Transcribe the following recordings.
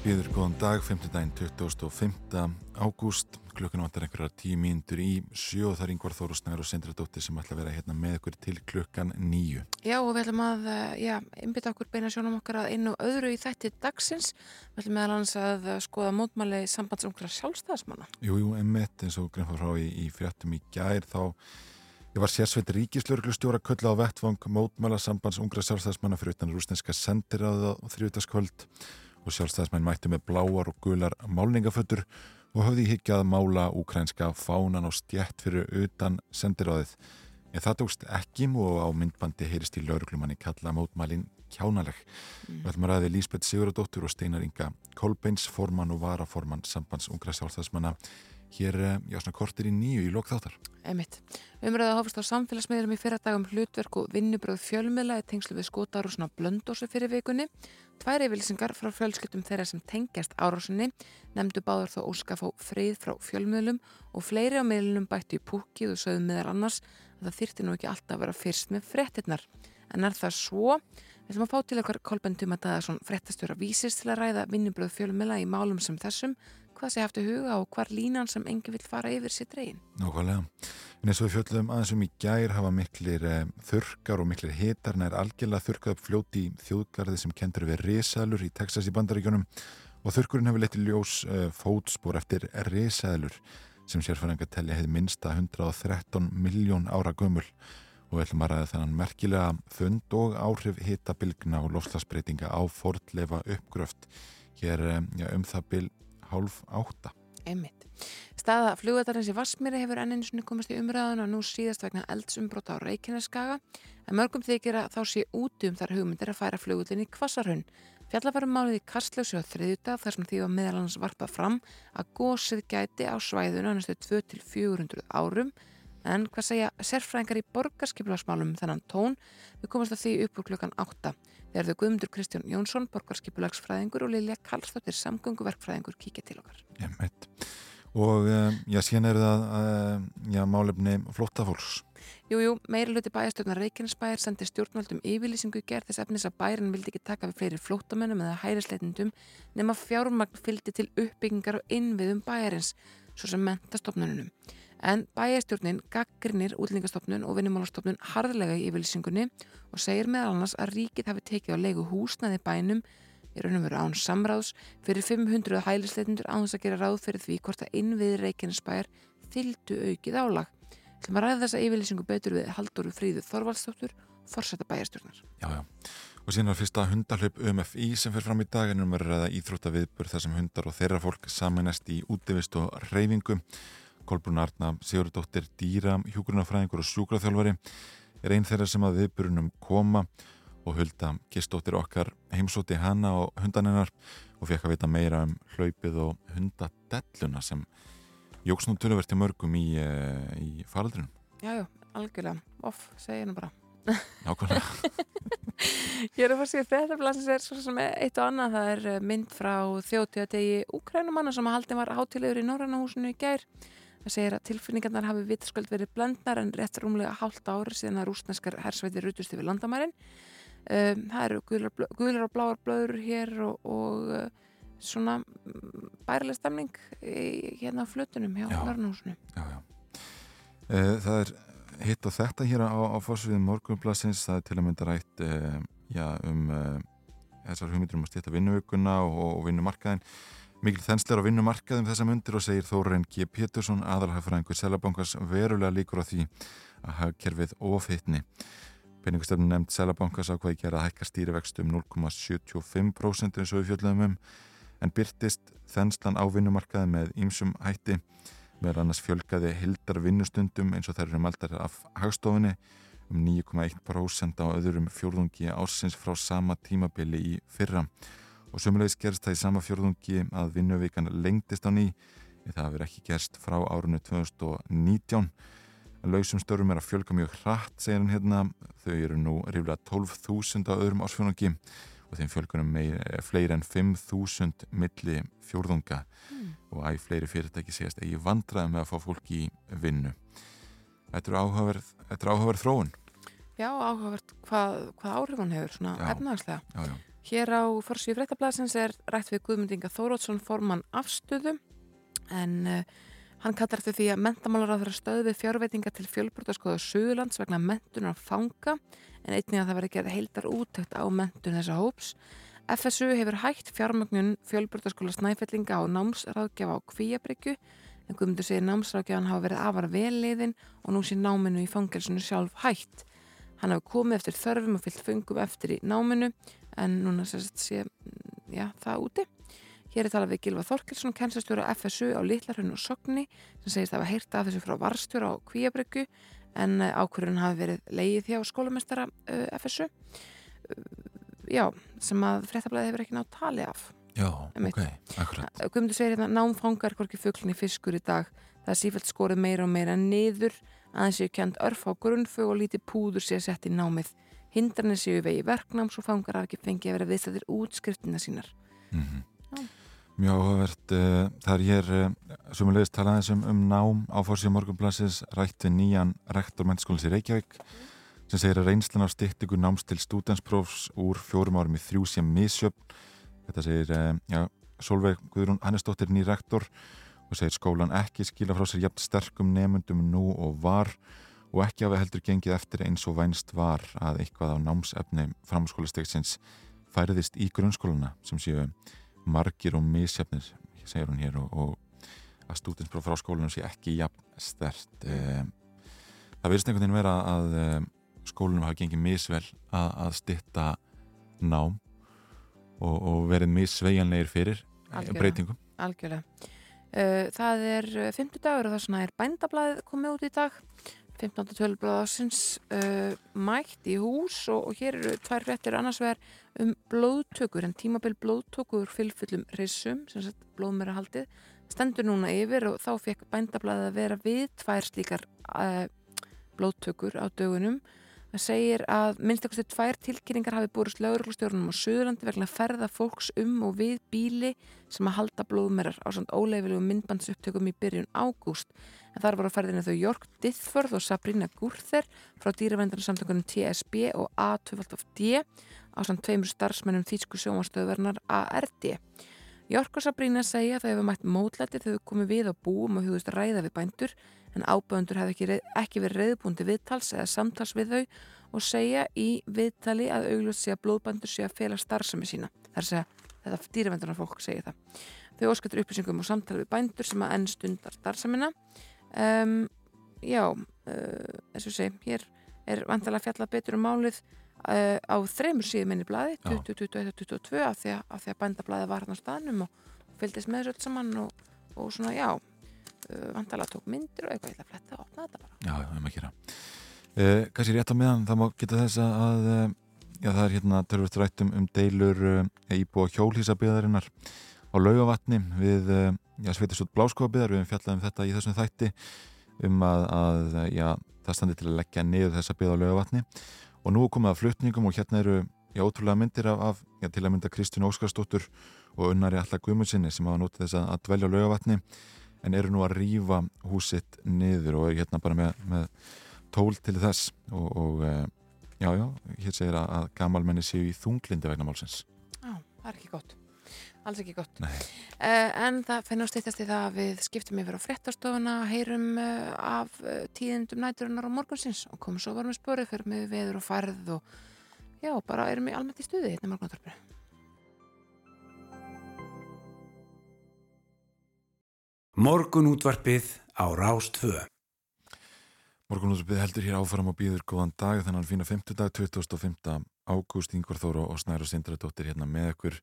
Býður góðan dag, 5. daginn 25. ágúst klukkan vantar einhverjar tíu mínútur í sjó það er yngvar Þórusnæður og Sindradóttir sem ætla að vera hérna með ykkur til klukkan nýju Já og við ætlum að eh, já, einbytta okkur beina sjónum okkar að einu og öðru í þætti dagsins. Við ætlum meðal hans að skoða mótmæli sambandsungra sjálfstæðismanna. Jú, jú, emmitt eins og grein frá í, í fréttum í gær þá ég var sérsveit ríkislauglustjóra kölla á vettvang mótmæla sambands ungra sjálfstæðismanna fyrir utan rúsneska sendiráða og þrjútaskvöld og sjálfstæðismenn mættu með bláar og gular málningafötur og höfði í hyggja að mála úkrænska fánan og stjætt fyrir utan sendiráðið. En það tókst ekki og á myndbandi heyrist í lauruglumanni kalla mótmælin kjánaleg. Mm. Við ætlum að ræði Lísbeth Sigurðardóttur og Steinar Inga Kolbeins, formann og varaformann sambands ungra sjálfstæðismanna hér, eh, já svona kortir í nýju í lokþáttar. Einmitt. Umræða hófust á samfélagsmiðlum í fyrradagum hlutverk og vinnubröð fjölmiðla í tengslu við skotar og svona blöndósu fyrir vikunni. Tvær yfirlýsingar frá fjölskyldum þeirra sem tengjast árásinni nefndu báður þó óska fá frið frá fjölmiðlum og fleiri á miðlunum bættu í púkið og sögðu miðar annars að það þyrti nú ekki alltaf að vera fyrst með frettinnar. En er það svo? Við ætlum að fá til okkar er svona frettastjóra vísist til að ræða vinnubröð fjölmiðla í málum sem þessum hvað sé haft í huga og hvar línan sem engi vil fara yfir sér dregin. Nákvæmlega. En eins og við fjöldum aðeins um í gær hafa miklir eh, þurkar og miklir hitar nær algjörlega þurkað upp fljóti í þjóðgarði sem kendur við risaðlur í Texas í bandaríkjunum og þurkurinn hefur letið ljós eh, fótspor eftir risaðlur sem sérfæringa telli hefði minsta 113 miljón ára gömul og við ætlum að ræða þennan merkilega fund og áhrif hitabilgna og lofslagsbreytinga á fordleifa uppgröft hér eh, já, um það bil hálf átta. Einmitt. Staða flugvætarins í Vassmýri hefur enninsinu komast í umræðun og nú síðast vegna eldsumbrota á Reykjaneskaga en mörgum þykir að þá sé út um þar hugmyndir að færa flugvöldin í Kvassarhund. Fjallafarum málið í Kastljósi á þriðjuta þar sem því var meðalans varpað fram að gósið gæti á svæðuna næstu 2-400 árum en hvað segja sérfræðingar í borgarskipilagsmálum þennan tón við komast að því upp úr klukkan 8 þegar þau Guðmundur Kristján Jónsson borgarskipulagsfræðingur og Lilja Karlsdóttir samgönguverkfræðingur kíkja til okkar Já, meitt. Og já, síðan er það já, málefni flóttafólks Jújú, meiri luti bæjastjórnar Reykjanesbæjar sendi stjórnvöldum yfirlýsingu gerð þess efnis að bærin vildi ekki taka við fleiri flóttamennum eða hærisleitindum nema fjármagn fylgdi til uppbyggingar og innviðum bæjarins, svo sem mentastofnununum. En bæjastjórnin gaggrinir útlendingastofnun og vinnumálastofnun harðlega í yfirlýsingunni og segir meðal annars að ríkið hafi tekið á leiku húsnaði bænum í raun og veru án samráðs fyrir 500 hælisleitindur án þess að gera ráð fyrir því hvort að innviði Reykjanesbæjar fylgdu aukið álag. Það maður ræði þessa yfirlýsingu betur við Halldóru Fríðu Þorvaldstóttur, forsetta bæjarstjórnar. Já, já. Og síðan er fyrsta hundarhlaup UMFI sem fer fram í dag en um að ræða íþróttaviðbur þar sem hundar og þeirra fólk samanest í útivist og reyfingu. Kolbrún Arna Sigurðardóttir, dýra, hjúgrunafræðingur og sjúkraþjálfari er einn þeirra sem að viðburunum koma og hulda gistóttir okkar heimsóti hana og hundaninnar og fekk að vita meira um hlaupið og hundadelluna sem jóks nú tölverti mörgum í, í faraldrinum. Jájú, algjörlega, off, segja hennu bara. Nákvæmlega. Ég er að fara að segja þetta blansins er svo sem eitt og annað, það er mynd frá þjóttíðadegi Úkrænumanna sem að haldin var hátilegur í Norrannahúsinu í gær. Það segir að tilfinningarnar hafi vitsköld verið blendnar en rétt rúmlega hálft ári síðan að rúsneskar hersveitir rutust yfir landamærin. Um, það eru guðlar, guðlar og bláar blöður hér og, og uh, svona bærileg stemning í, hérna á flutunum hjá Norrannahúsinu. Já, já. Uh, það er hitt og þetta hér á, á fórsviðin morgunplassins, það er til að mynda rætt uh, já, um þessar hugmyndir um að stýta vinnuvökunna og, og vinnumarkaðin Mikil þensleir á vinnumarkaðum þessa myndir og segir Þóren G. Pétursson aðalhafðfræðingur Sælabankars verulega líkur á því að hafa kerfið ofittni. Peningustöfnum nefnd Sælabankars ákvaði gera að hækka stýrivextu um 0,75% eins og við fjöldum um en byrtist þenslan á vinnumarkaði með ýmsum hætti með annars fjölgaði hildar vinnustundum eins og þær eru meldar af hagstofinni um 9,1% á öðrum fjórðungi ársins frá sama tímabili í fyrra og sömulegis gerst það í sama fjörðungi að vinnuvíkan lengtist á ný það hefur ekki gerst frá árunnu 2019 lausum störfum er að fjölga mjög hratt, segir hann hérna. Þau eru nú ríflega 12.000 á öðrum ásfjónungi og þeim fjölgunum fleiri en 5.000 milli fjórðunga mm. og æg fleiri fyrirtæki segast eigi vandraði með að fá fólk í vinnu. Þetta er áhugaverð, þróun. Já, áhugaverð hvað, hvað áhrif hann hefur, svona efnagslega. Hér á Forsvíu fréttablasins er rætt við Guðmundinga Þórótsson formann afstöðu en uh, hann kallar þau því að mentamálar á þeirra stöðu fjárveitinga til fjölbrotaskoðu Suðurlands vegna mentunar fanga en einnig að það verði gerð heildar útökt á mentun þessa hóps. FSU hefur hægt fjármögnun fjölbrotaskóla snæfellinga á námsráðgjafa á Kvíabrykju en Guðmundur segir námsráðgjafan hafa verið afar velliðin og nú sé náminu í fangelsinu sjálf hægt. Hann hafi komið eftir þörfum og fyllt fungum eftir í náminu en núna sérst sé já, það úti. Hér er talað við Gilva Þorkelsson, kennstastjóra FSU á Littlarhönn og Sogni sem segist að hafa heyrta af þessu frá varstjóra á Kvíabryggu en eh, ákvörðun hafi verið leið hjá skólamestara uh, eh, FSU uh, já, sem að fréttablaði hefur ekki nátt tali af. Já, ok, akkurat. Guðmundur segir hérna, námfangar hvorki fugglinni fiskur í dag. Það er sífælt skorið meira og meira niður aðeins séu kjönd örf á grunnfug og lítið púður séu sett í námið hindranir séu vegi verknáms og fangar af ekki fengi að vera viðstættir útskriftina sínar. Mm -hmm. Mjög áhugavert eh, það er hér eh, sumulegist talaðis um, um nám á fórsíu morgunblassis rætti nýjan rektor mennskólis í Reykjavík sem segir að reynslan af styrtingu náms til stúdensprófs úr fjórum árum í þrjú sem misjöfn. Þetta segir eh, ja, Solveig Guðrún Hannesdóttir ný rektor og segir skólan ekki skila frá sér jægt sterkum nefnundum nú og var og ekki hafa heldur gengið eftir eins og vænst var að eitthvað á námsefni framskólastegsins færiðist í grunnskóluna sem séu margir og misjafnir, segir hún hér og, og að stúdinspróf frá skólunum sé ekki jafn stert eh, það verðist einhvern veginn vera að eh, skólunum hafi gengið misvel að, að stitta nám og, og verið missveianleir fyrir eh, Algjörlega. breytingum. Algjörlega. Það er 50 dagur og vegna er bændablaðið komið út í dag 15. tölublaðarsins uh, mætt í hús og, og hér eru tvær frettir annars vegar um blóðtökur en tímabill blóðtökur fylgfullum reysum sem sagt blóðmera haldið stendur núna yfir og þá fekk bændablaðið að vera við tvær slíkar uh, blóðtökur á dögunum Það segir að minnstakosti tvær tilkynningar hafi búist lauruglustjórnum á Suðurlandi vegna ferða fólks um og við bíli sem að halda blóðmerar á svona óleifilegu myndbandsupptökum í byrjun ágúst. En þar voru að ferðina þau Jörg Dithförð og Sabrina Gúrþer frá dýravændarsamtökunum TSB og A2D á svona tveimur starfsmennum þýtsku sjómanstöðvernar ARD. Jörg og Sabrina segja að þau hefur mætt mótlættir þegar þau komið við á búum og hugust ræða við bændur en áböðundur hefði ekki, ekki verið reyðbúndi viðtals eða samtals við þau og segja í viðtali að auglust sé að blóðbandur sé að fela starfsemi sína. Það er að segja, þetta dýravendunar fólk segja það. Þau óskattur upplýsingum og samtali við bændur sem að enn stundar starfsemina. Um, já, uh, eins og segi, hér er vantilega fjallað betur um málið uh, á þreymur síðum inn í bladi, 2021-2022 af því að, að bændablaði var hann á staðnum og fylgist með þessu öll saman og, og svona, já, uh, vantala tók myndir og eitthvað ég ætla að fletta og opna þetta bara. Já, það er maður að gera. Uh, Kanski rétt á meðan það má geta þess að uh, já, það er hérna törfust rættum um deilur uh, íbúa hjólísabíðarinnar á laugavatni við sveitistótt bláskóabíðar við hefum fjallað um þetta í þessum þætti um að, að já, það standi til að leggja niður þessa bíða á laugavatni. Og nú komið að flutningum og hérna eru já, ótrúlega myndir af, af já, til að mynda Kristján Óskarsdóttur og unnari Alla Guðmundsinni sem hafa nótið þess að dvelja á laugavatni en eru nú að rýfa húsitt niður og er hérna bara með, með tól til þess og, og eh, já, já, hér segir að, að gamalmenni séu í þunglindi vegna málsins. Já, það er ekki gott. Alls ekki gott. Uh, en það fennast eittast í það að við skiptum yfir á frettarstofuna, heyrum uh, af uh, tíðindum næturinnar á morgunsins og komum svo varum við spórið fyrir með veður og farð og já, bara erum við almennt í stuði hérna morgunartorfinu Morgunútvarpið á Rástvö Morgunútvarpið heldur hér áfram og býður góðan dag þannig að fína 50 dag 2005. ágúst. Ingvar Þóru og Snæra Sindradóttir hérna með okkur.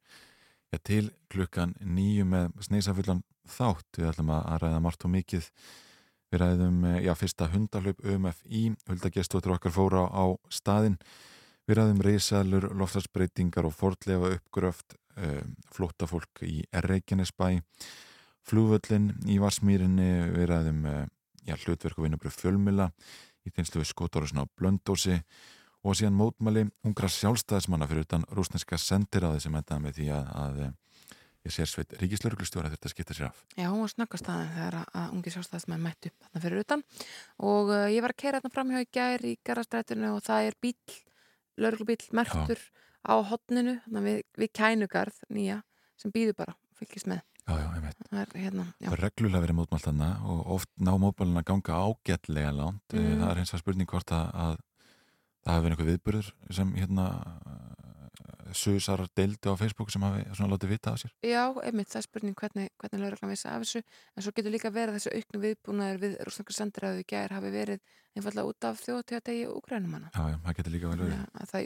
Ja, til klukkan nýju með sneisafullan þátt. Við ætlum að ræða margt og mikið. Við ræðum eh, já, fyrsta hundarlaup UMFI huldagestóttur okkar fóra á staðin við ræðum reysalur, loftarsbreytingar og fordlega uppgröft um, eh, flótafólk í Reykjanesbæ flúvöllin í Varsmýrinni við ræðum uh, já, hlutverk og vinnubröð fjölmila í teinslu við skotorusna á blöndósi og síðan mótmæli ungra sjálfstæðismanna fyrir utan rúsneska sendiráði sem endaði með því að, að ég sér sveit ríkislauruglustjóra þetta skipta sér af. Já, hún var snöggast aðeins þegar að, að ungi sjálfstæðismenn mættu þarna fyrir utan og uh, ég var að keira þarna framhjá í gær í garastrætinu og það er bíl, lauruglubíl, mertur Já. á hotninu við, við kænugarð nýja sem býður bara, fylgist með. Já, já, ég veit. Það er hérna, já. Það er reglulega verið mótmælt þarna og oft ná mótmæluna að ganga ágætlega langt. Mm. Það er eins og spurning hvort að, að það hefur verið einhver viðburður sem hérna susar deildi á Facebook sem hafi svona látið vita af sér. Já, einmitt, það er spurning hvernig, hvernig lauruglan vissi af þessu en svo getur líka verið þessu auknu viðbúnaður við rúsnarkur sendiræðu í gær hafi verið einfallega út af þjóðtjóðtegi og úgrænumanna. Já, já, það getur líka verið. Ja, það,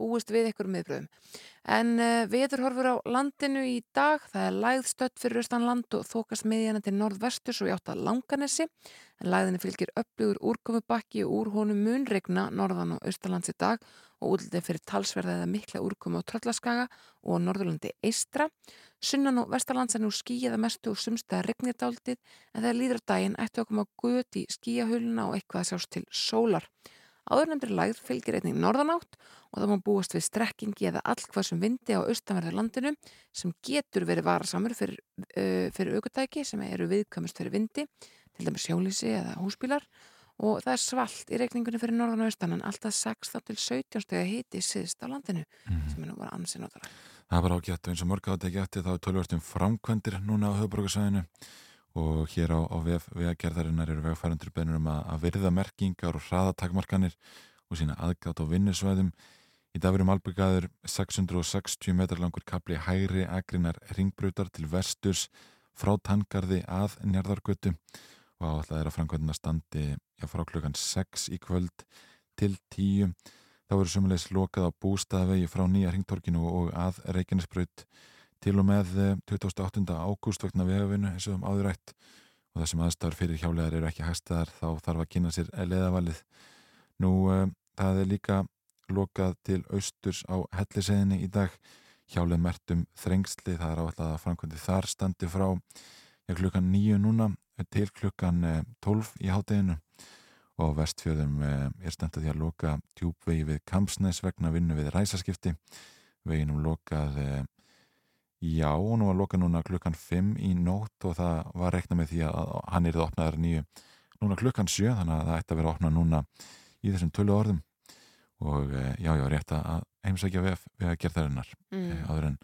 búist við ykkur miðbröðum. En uh, viðurhorfur á landinu í dag, það er lægðstödd fyrir Östanland og þókast miðjana til norðvestus og játt að langanesi. En læðinu fylgir upplugur úrkomubakki og úr honum munregna norðan og Östalands í dag og útlitið fyrir talsverða eða mikla úrkomu á Tröllaskaga og Norðurlandi Eistra. Sunnan og Vestalands er nú skíjaða mestu og sumstaða regnitaldið en þegar líður daginn ættu okkur á guti skíjahuluna og eitthvað að sjást til sólar. Áðurnefndir lægð fylgir einnig norðanátt og það má búast við strekkingi eða allkvæðsum vindi á austanverðu landinu sem getur verið varasamur fyrir, uh, fyrir aukutæki sem eru viðkamust fyrir vindi, til dæmis sjálísi eða húsbílar og það er svalt í reikningunni fyrir norðan og austan en alltaf 16 til 17 steg að hiti síðst á landinu mm. sem er nú bara ansinn áttara. Það var ágætt og eins og mörg átt ekki eftir þá er tölvörtum framkvendir núna á höfbrukarsæðinu og hér á, á vegagerðarinnar eru vegfærandur beinur um að, að virða merkingar og hraðatakmarkanir og sína aðgátt á vinnusvæðum. Í dag verum albyggaður 660 metrar langur kapli hægri agrinar ringbrútar til vesturs frá tangarði að njarðargötu og áallega er að framkvæmdina standi já, frá klukkan 6 í kvöld til 10. Það voru sumulegis lokað á bústaðvegi frá nýja ringtorkinu og að Reykjanesbröð til og með 28. Eh, ágúst vegna vegavinu eins og um áðurætt og þessum aðstæður fyrir hjálegar eru ekki hæstaðar þá þarf að kynna sér leðavalið. Nú uh, það er líka lokað til austurs á helliseginni í dag hjálið mertum þrengsli, það er áallega að framkvæmdi þar standi frá klukkan nýju núna til klukkan uh, tólf í hátteginu og vestfjöðum er standið því að loka djúbvegi við Kamsnes vegna vinnu við ræsaskipti veginum lokað Já, og nú var loka núna klukkan 5 í nótt og það var reikna með því að hann er það opnaðar nýju núna klukkan 7 þannig að það ætti að vera opnað núna í þessum tölu orðum og eh, já, já, rétt að heimsækja við, við að gera þarinnar mm. Eh, áður en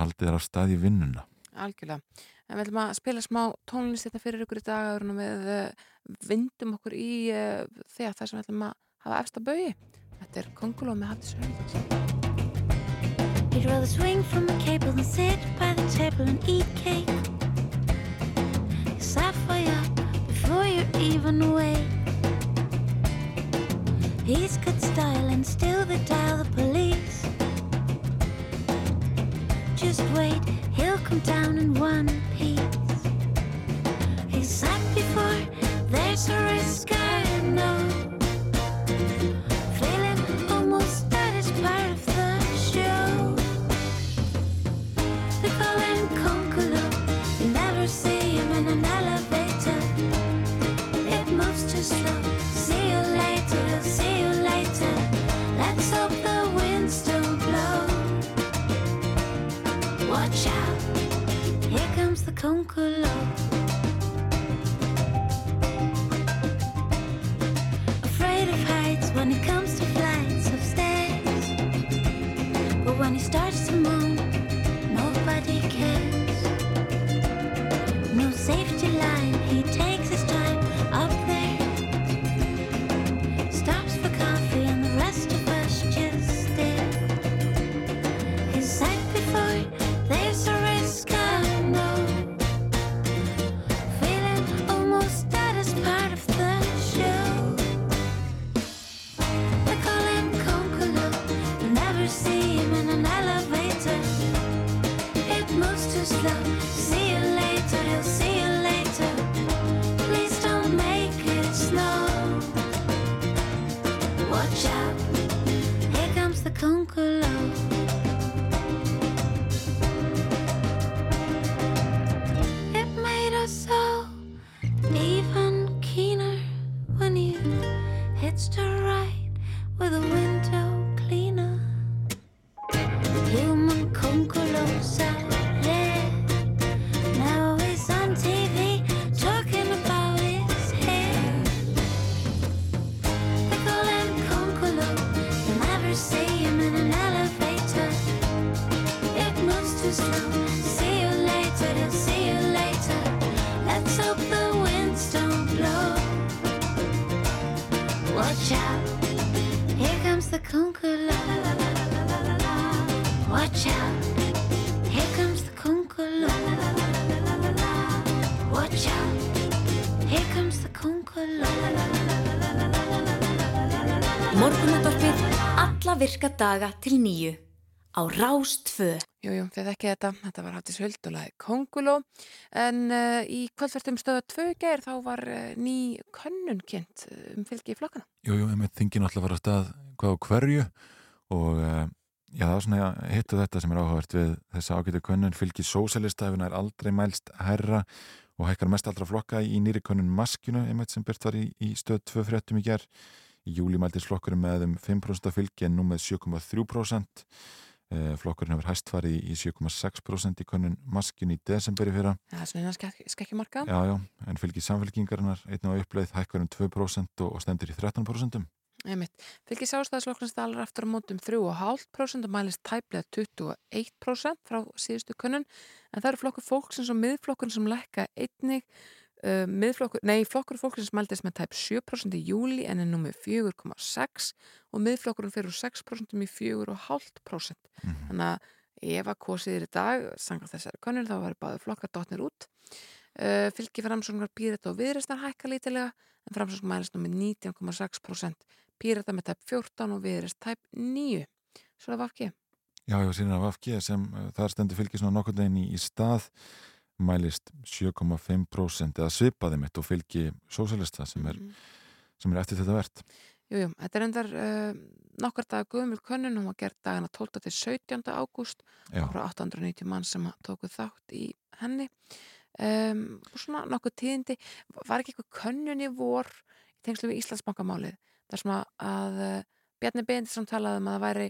haldið er á staði vinnuna. Algjörlega. En við ætlum að spila smá tónlist þetta fyrir ykkur í dag og við eh, vindum okkur í þegar það sem við ætlum að hafa eftir að bauði. Þetta er Konguló með Hattis Hörndags. He'd rather swing from a cable than sit by the table and eat cake. I fire up before you're even awake. He's got style and still they dial the police. Just wait, he'll come down in one piece. He's sat before, there's a risk I know. Virka daga til nýju á Rástfö. Jú, jú, þið ekki þetta, þetta var hættis höldulagi Konguló, en uh, í kvöldvertum stöða tvö ger þá var uh, ný könnun kynnt uh, um fylgi í flokkana. Jú, jú, með þingin alltaf var að stað hvað á hverju og uh, já, það var svona að hittu þetta sem er áhugavert við þessa ágætu könnun fylgi sósalista hefur nær aldrei mælst herra og hækkar mest allra flokka í nýri könnun maskinu, einmitt sem byrt var í, í stöð 2 fréttum í ger. Í júli mæltist flokkurinn með um 5% fylgi en nú með 7,3%. Eh, Flokkurinn hefur hæst farið í 7,6% í könnun maskinu í desemberi fyrra. Það er svona skekkjumarka. Já, já, en fylgi samfélkingarinnar einnig á uppleið hækkar um 2% og stendur í 13%. Einmitt. Fylgi sástæðisflokkurinn stalar aftur á mótum 3,5% og mælist tæplega 21% frá síðustu könnun, en það eru flokkur fólksins og miðflokkurinn sem lekka einnig Uh, miðflokkur, nei, flokkur fólksins mældist með tæp 7% í júli en er nú með 4,6 og miðflokkurinn fyrir úr 6% í 4,5% Mhm. þannig að ef að kosið er í dag sangar þessari konur þá var báðu flokkar dotnir út. Uh, fylgi framsóknar pírata og viðrestar hækka lítilega en framsóknar mælist nú með 19,6% pírata með tæp 14 og viðrest tæp 9 svo það var ekki Já, já, síðan af AFG sem uh, þar stendur fylgi svona nokkur deginn í, í stað mælist 7,5% eða svipaði mitt og fylgi sósalista sem er, Mhm. sem er eftir þetta verðt. Jú, jú, þetta er endar uh, nokkar dagar gömul könnun, hún var gert dagana 12. til 17. ágúst frá 890 mann sem tóku þátt í henni um, og svona nokkuð tíðindi var ekki eitthvað könnun í vor í tengslu við Íslandsbankamálið þar sem að, að uh, Bjarni Bendisson talaði um að það væri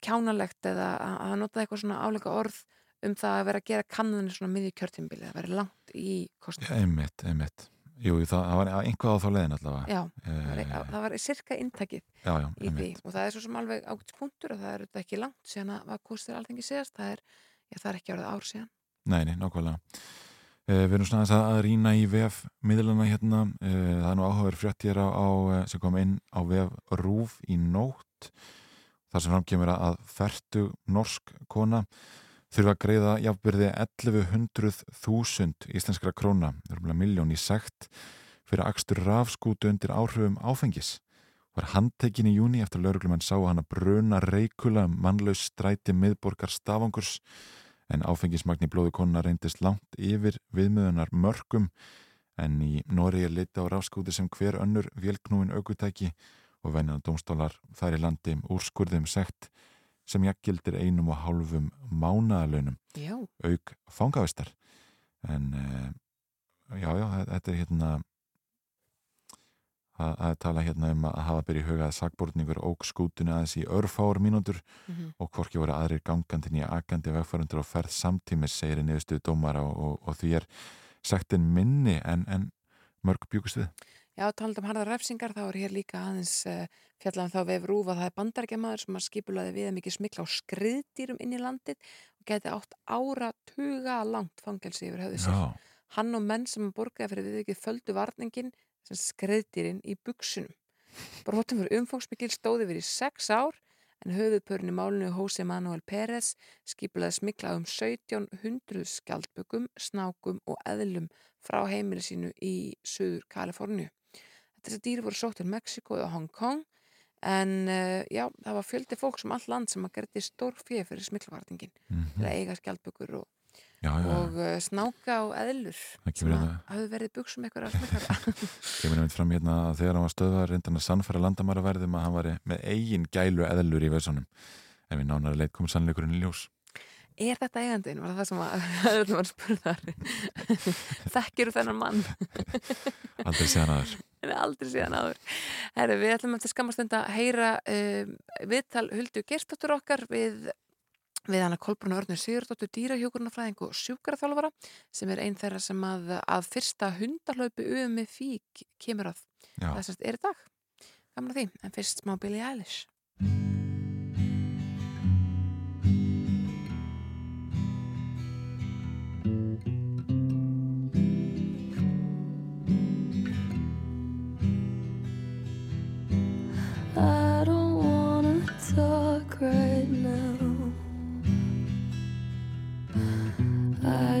kjánalegt eða að að notaði eitthvað svona áleika orð um það að vera að gera kannanir svona miðju kjörtímbili, það væri langt í kostnum. einmitt, einmitt. Jú, það, það var einhvað á þá leiðin allavega. Já, það var, Eh, það var sirka inntakið já, já, í því og það er svo sem alveg ágætt punktur og það er þetta ekki langt síðan að var kostir alþengi síðast það er, já, það er ekki árið ár síðan Nei, nei, nákvæmlega. Eh, við erum svona að, að rýna í vef miðluna hérna. Eh, það er nú áhugaður frétt hér á, á, sem kom inn á vef Rúf í nótt. þar sem framkemur að fertu norsk kona þurfa að greiða jafnbyrði 1100.000 íslenskra króna, það er umlega miljón í sekt fyrir akstur rafskútu undir áhrifum áfengis. Var handtekinn í júni eftir lauruglumenn sá hann að bruna reikula um mannlaus stræti miðborgar stafangurs en áfengismagn í blóðu konuna reyndist langt yfir viðmiðunar mörgum en í Nóri er liti á rafskúti sem hver önnur vélknúin aukutæki og venjan dómstólar þær í landi úrskurðum sekt sem jaggildir einum og hálfum mánaðalönum auk fangavistar. En uh, já, já, þe- þetta er hérna að, að tala hérna um að hafa byrja í huga að sakbortningur óg skútinu aðeins í örfáur mínútur mhm, og hvorki voru aðrir gangandi nýja agandi vegfærundur á ferð samtímis segir í niðurstuðu dómara og, og, og því er sektin minni en, en mörg bjúkust við já talað um harðar refsingar þá er hér líka aðeins uh, fjallan þá vef rúfa það er bandarækjamaður sem að skipulaði við að mikið smikla á skriðdýrum inn í landið og geti átt ára tuga langt fangelsi yfir höfðu sér Já, hann og menn sem borgaði fyrir viðvikið földu varningin sem skreiðdýrin í buksunum. Brotum fyrir umfangsmikil stóði verið í sex ár en höfuðpörn í málinu Jose Manuel Pérez skipulaði smikla um 1700 skjaldbökum, snákum og eðlum frá heimili sínu í Suður Kaliforníu. Þessi dýri voru sótt til Mexiko og Hong Kong en uh, já, það var fjöldi fólk sem all land sem að gerði stór fyrir fyrir smiklavarningin mhm, til að eiga skjaldbökur og já, já, og uh, snáka og eðlur Það sem kemur að hérna- hafðu verið buksum eitthvað að smekara kemur nefnt fram hérna að þegar hann var stöðvar reyndan að sannfæra landamæraverðum að hann var með eigin gælu eðlur í veðsónum en við nánari leit komið sannleikurinn í ljós. Er þetta eigandinn? Var það það sem að öllum var spurðar Þekkir þennan mann? Aldrei séðan aður en aldrei síðan áður Herru, við ætlum eftir skamastund að heyra um, viðtal Huldu Gerstóttur okkar við, við hana Kolbrún Örnur Sigurdóttur dýrahjókurnafræðing og sjúkaraþjálfara sem er einn þeirra sem að, að fyrsta hundarlaupi um með fík kemur að Já, þessast er í dag. Gamla því, en fyrst smá Billie Eilish.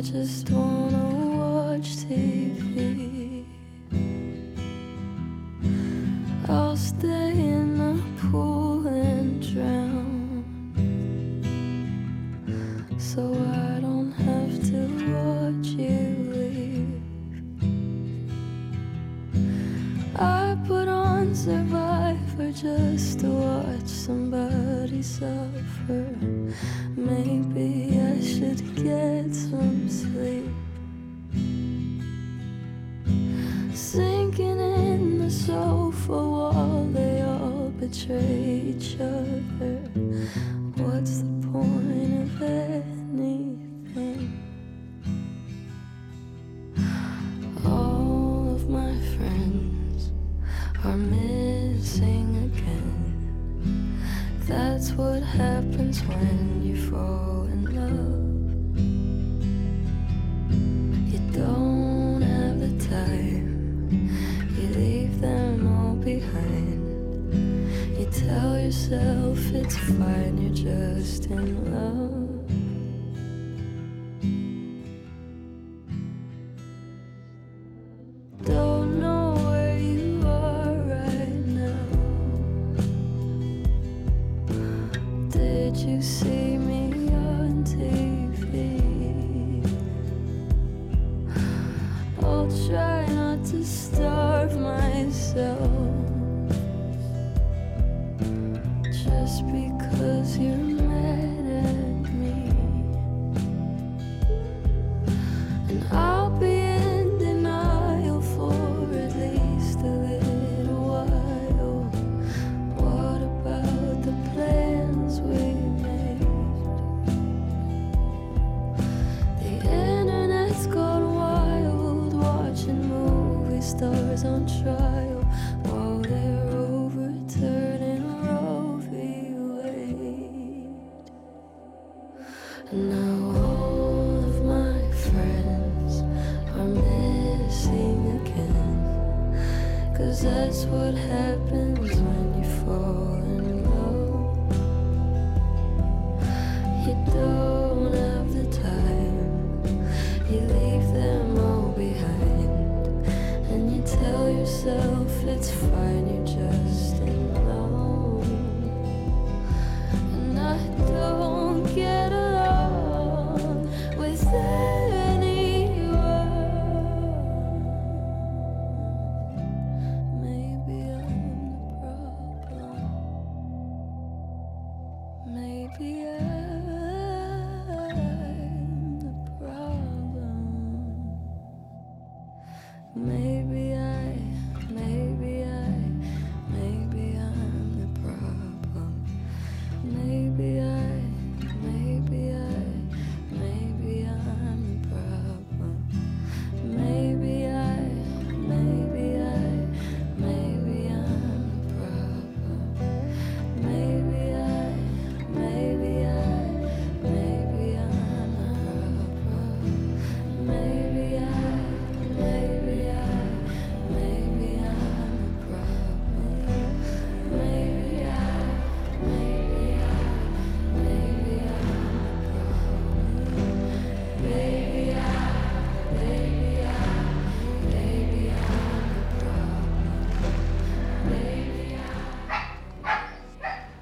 I just wanna watch TV. I'll stay in the pool and drown. So I don't have to watch you leave. I put on Survivor just to watch somebody suffer. Maybe I should get some sleep. Sinking in the sofa wall, they all betray each other. What's the point of anything? Happens when you fall in love. You don't have the time, you leave them all behind. You tell yourself it's fine, you're just in love. It's fine,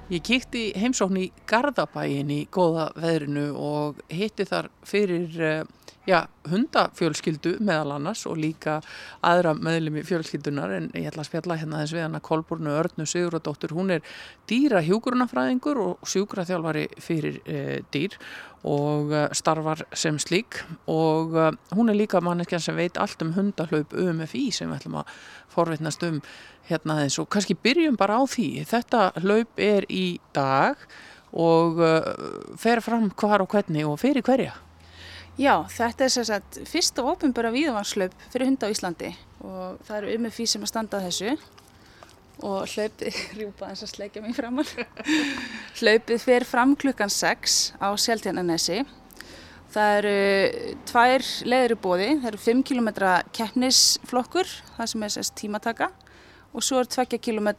Ég kíkti í heimsókn í Garðabæin í góða veðrinu og hitti þar fyrir, eh, já, hundafjölskyldu meðal annars og líka aðra meðlumi fjölskyldunar en ég ætla að spjalla hérna þess við hana Kolbornu Örnu Siguradóttur, hún er dýra hjúgrunafræðingur og sjúkraþjálfari fyrir e, dýr og e, starfar sem slík og e, hún er líka manneskjan sem veit allt um hundahlaup UMFI sem við ætlum að forvitnast um hérna þess og kannski byrjum bara á því. Þetta hlaup er í dag og uh, fer fram hvar og hvernig og fyrir hverja. Já, þetta er sem sagt fyrsta ofinbara víðavanslaup fyrir hunda á Íslandi og það eru um með fyrir sem að standa þessu og hlaupið, rjúpa eins að sleikja mig framann, hlaupið fer fram klukkan 6 á Seltjarnanesi. Það eru tvær leðir í bóði, það eru 5 km keppnisflokkur, það sem er sérst tímataka og svo er 2 km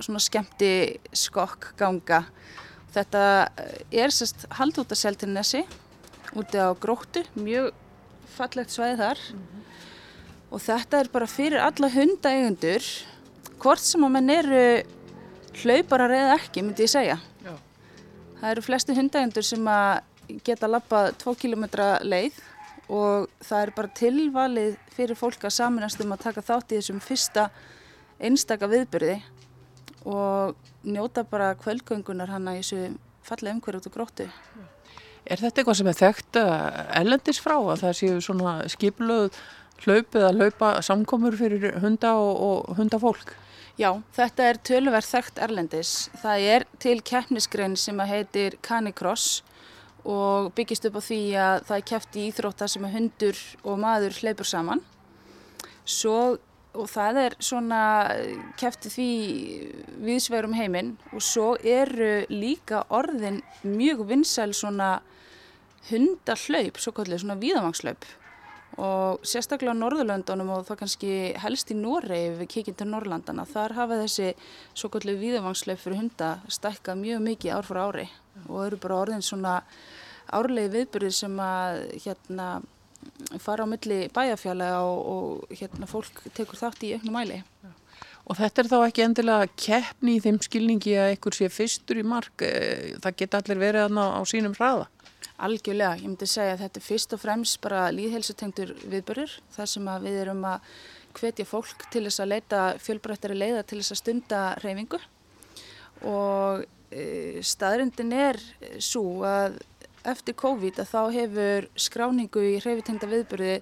svona skemmti skokk ganga. Þetta er sérst hald út af Seltjarnanesi úti á gróttu, mjög fallegt svæði þar og þetta er bara fyrir alla hundaeigundur hvort sem að menn eru hlauparar eða ekki myndi ég segja Já. það eru flestu hundaeigundur sem að geta lappað 2 km leið og það er bara tilvalið fyrir fólk að saminast um að taka þátt í þessum fyrsta einstaka viðbyrði og njóta bara kvöldgöngunar hana í þessu fallega umhverju út á gróttu Er þetta eitthvað sem er þekkt ellendis frá að það séu svona skipluð hlaup eða hlaupa samkomur fyrir hunda og, og hundafólk? Já, þetta er tölverð þekkt erlendis. Það er til keppnisgrein sem að heitir Canicross og byggist upp á því að það er keppt í íþrótta sem að hundur og maður hleypur saman. Svo, og það er svona í því viðsverum heiminn. Og svo eru líka orðin mjög vinsæl svona hundahlaup, svo kallið svona víðavangshlaup og sérstaklega á Norðurlöndunum og það kannski helst í Noregi við kíkjum til Norrlandana, þar hafa þessi svo kallið víðavangshlaup fyrir hunda stækkað mjög mikið ár fyrir ári og eru bara orðin svona árlegi viðbyrðir sem að hérna fara á milli bæjarfjalla og, og hérna fólk tekur þátt í auknum mæli. Og þetta er þá ekki endilega keppni í þeim skilningi að einhver sé fyrstur í mark, eh, það geta allir verið aðna á sínum hraða. Algjörlega, ég myndi segja að þetta er fyrst og fremst bara líðhelsutengtur viðbörur þar sem við erum að hvetja fólk til þess að leita fjölbreyttari leiða til þess að stunda reyfingu og e, staðrindin er svo að eftir COVID að þá hefur skráningu í hreyfitengda viðbörði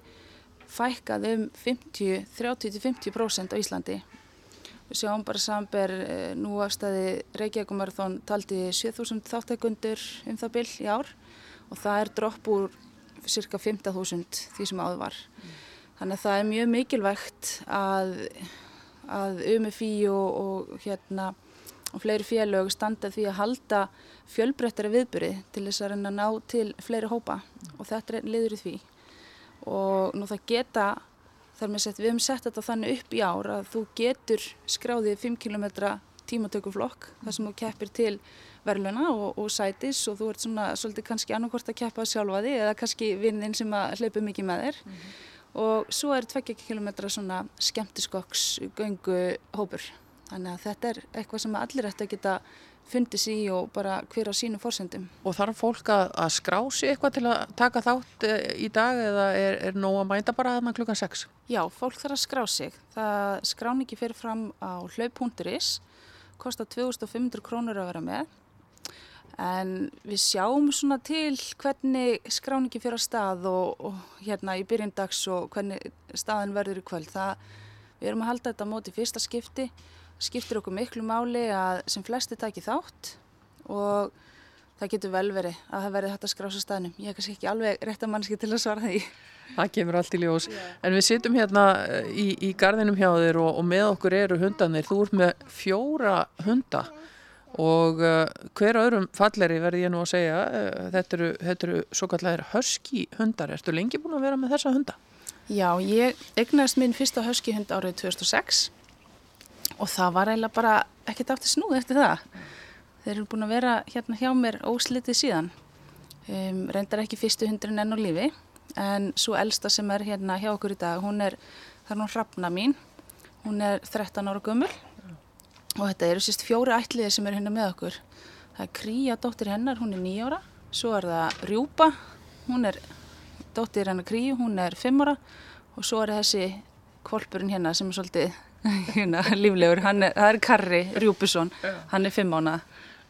fækkað um 50, 30-50% á Íslandi. Við sjáum bara samber e, nú afstæði Reykjavíkumarathon taldi 7000 þáttækundur um það byll í ár og það er dropp úr cirka 15.000 því sem áður var. Þannig að það er mjög mikilvægt að, að UMFI og, og, hérna, og fleiri félög standa því að halda fjölbrettari viðbyrði til þess að reyna að ná til fleiri hópa og þetta er liður í því. Og nú það geta, þar með sett, við hefum sett þetta þannig upp í ár að þú getur skráðið 5 km tímatökuflokk þar sem þú keppir til verðluna og, og sætis og þú ert svona svolítið kannski annarkort að keppa sjálfa því eða kannski vinnin sem að hlaupa mikið með þér mm -hmm. og svo er 2 km svona skemmtiskokks göngu hópur þannig að þetta er eitthvað sem allir ætti að geta fundið sér í og bara hver á sínum fórsendum. Og þarf fólk að, að skrá sig eitthvað til að taka þátt í dag eða er, er nóg að mæta bara að maður klukkan 6? Já, fólk þarf að skrá sig. Það skráningi fyrir fram á hlaup.is kostar 2500 krónur að vera með en við sjáum svona til hvernig skráningi fyrir að stað og, og hérna í byrjundags og hvernig staðin verður í kvöld það, við erum að halda þetta móti fyrsta skipti skiptir okkur miklu máli að sem flesti taki þátt og það getur vel verið að það verði hægt að skrása staðnum. Ég er kannski ekki alveg rétt að mannski til að svara því. Það kemur allt í ljós. Yeah. en við sittum hérna í, í gardinum hjá þér og, og með okkur eru hundanir þú ert með fjóra hunda og uh, hver öðrum falleri verði ég nú að segja uh, þetta eru, þetta eru svo kallar husky hundar, ertu lengi búin að vera með þessa hunda? Já, ég egnaðist minn fyrsta husky hund árið 2006 og það var eiginlega bara ekkert aftur snúð eftir það. Þeir eru búin að vera hérna hjá mér óslitið síðan. Um, reyndar ekki fyrstu hundurinn enn á lífi en svo elsta sem er hérna hjá okkur í dag hún er, það er nú hrafna mín. Hún er 13 ára gömul. Og þetta eru sérst fjóri ætliðir sem eru hérna með okkur. Það er Kríja dóttir hennar, hún er nýjára svo er það Rjúpa, hún er dóttir hennar Kríu, hún er fimm ára. Og svo er þessi kvolpurinn hérna sem er svolítið hérna, líflegur, hann er, það er Karri Rjúbusson, hann er fimm ára.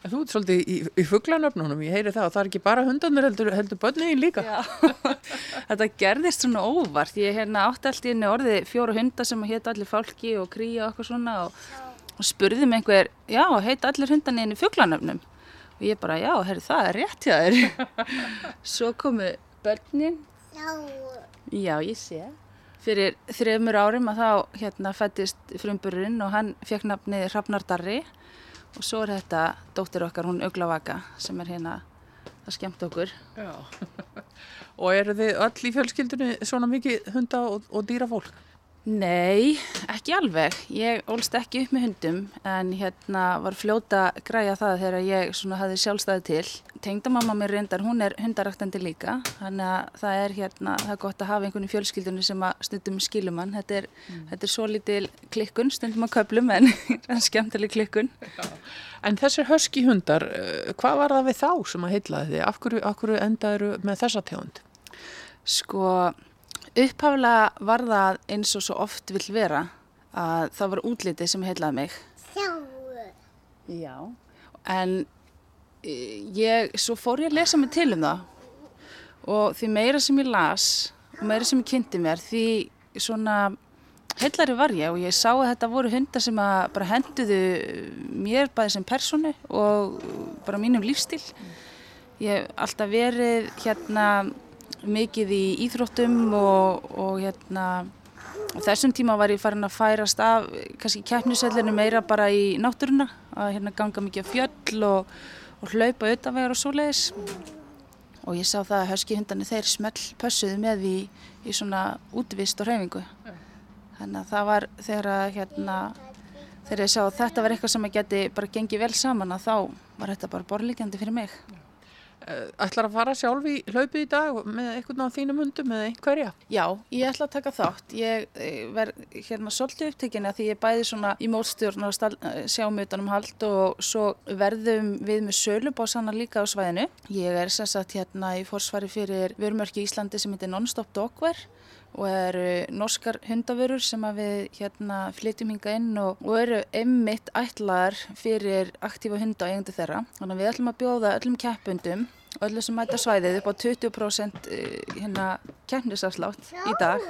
En þú ert svolítið í, í fugglanöfnunum, ég heyri það. Og það er ekki bara hundarnir heldur, heldur börnin líka. Já, þetta gerðist svona óvart, ég hérna átti allt í henni orði fjóra hundar sem hétt allir fálki og Kríu og eitthvað svona og, og spurði mig einhver, já, heit allir hundarnir inn í fugglanöfnum og ég bara, já, herri, það er rétt hjá þér. Svo komu börnin. Já, ég sé. Fyrir þreymur árum að þá hérna fættist frumburinn og hann fekk nafnið Hrafnar Darri og svo er þetta dóttir okkar, hún Uglavaka, sem er hérna að skemmt okkur. Já. og eru þið öll í fjölskyldunni svona mikið hunda og, og dýra fólk? Nei, ekki alveg. Ég ólst ekki upp með hundum en hérna var fljóta græja það þegar ég svona hafði sjálfstæði til. Tengdamamma mér reyndar, hún er hundaraktandi líka, þannig að það er hérna, það er gott að hafa einhvern í fjölskyldunni sem að stundum skilum hann. Þetta er, þetta er svo lítil klikkun, stundum að köplum en skemmtileg klikkun. En þessir höski hundar, eh, hvað var það við þá sem að heitlaði þið? Af hverju, af hverju endaður með þessa tegund? Sko, upphaflega var það eins og svo oft vill vera að það var útlitið sem heilaði mig. Já. En eh, ég, svo fór ég að lesa mig til um það og því meira sem ég las og meira sem ég kynnti mér því svona heillari var ég og ég sá að þetta voru hundar sem að bara henduðu mér bæði sem personu og bara mínum lífstíl. Ég hef alltaf verið hérna mikið í íþróttum og, og hérna og þessum tíma var ég farin að færast af kannski keppnisellinu meira bara í náttúruna að hérna ganga mikið á fjöll og, og hlaupa utanvegar og svoleiðis. Og ég sá það að höskihundarnir þeir smell pössuðu með í, í svona útvist og hreyfingu. Þannig að það var þegar að hérna þegar ég sá að þetta var eitthvað sem að geti bara gengið vel saman að þá var þetta bara borlíkjandi fyrir mig Ætlar að fara sjálf í hlaupið í dag með einhvern á þínum hundum eða einhverja? Já, ég ætla að taka þátt. Ég eh, verð hérna svolítið upptekina því ég bæði svona í mótstjórn og sjáum utanum hald og svo verðum við með sölubásanna líka á svæðinu. Ég er sérsagt hérna í fórsvari fyrir vörmörki Íslandi sem heitir Non-Stop Dogwear og eru norskar hundavörur sem við hérna flytjum hinga inn og, og eru emmitt ætlaðar fyrir aktífa hunda og eigandi þeirra. Þannig að við ætlum að bjóða öllum keppundum og öllum sem mæta svæðið upp á 20% eh, hérna keppnisafslátt í dag.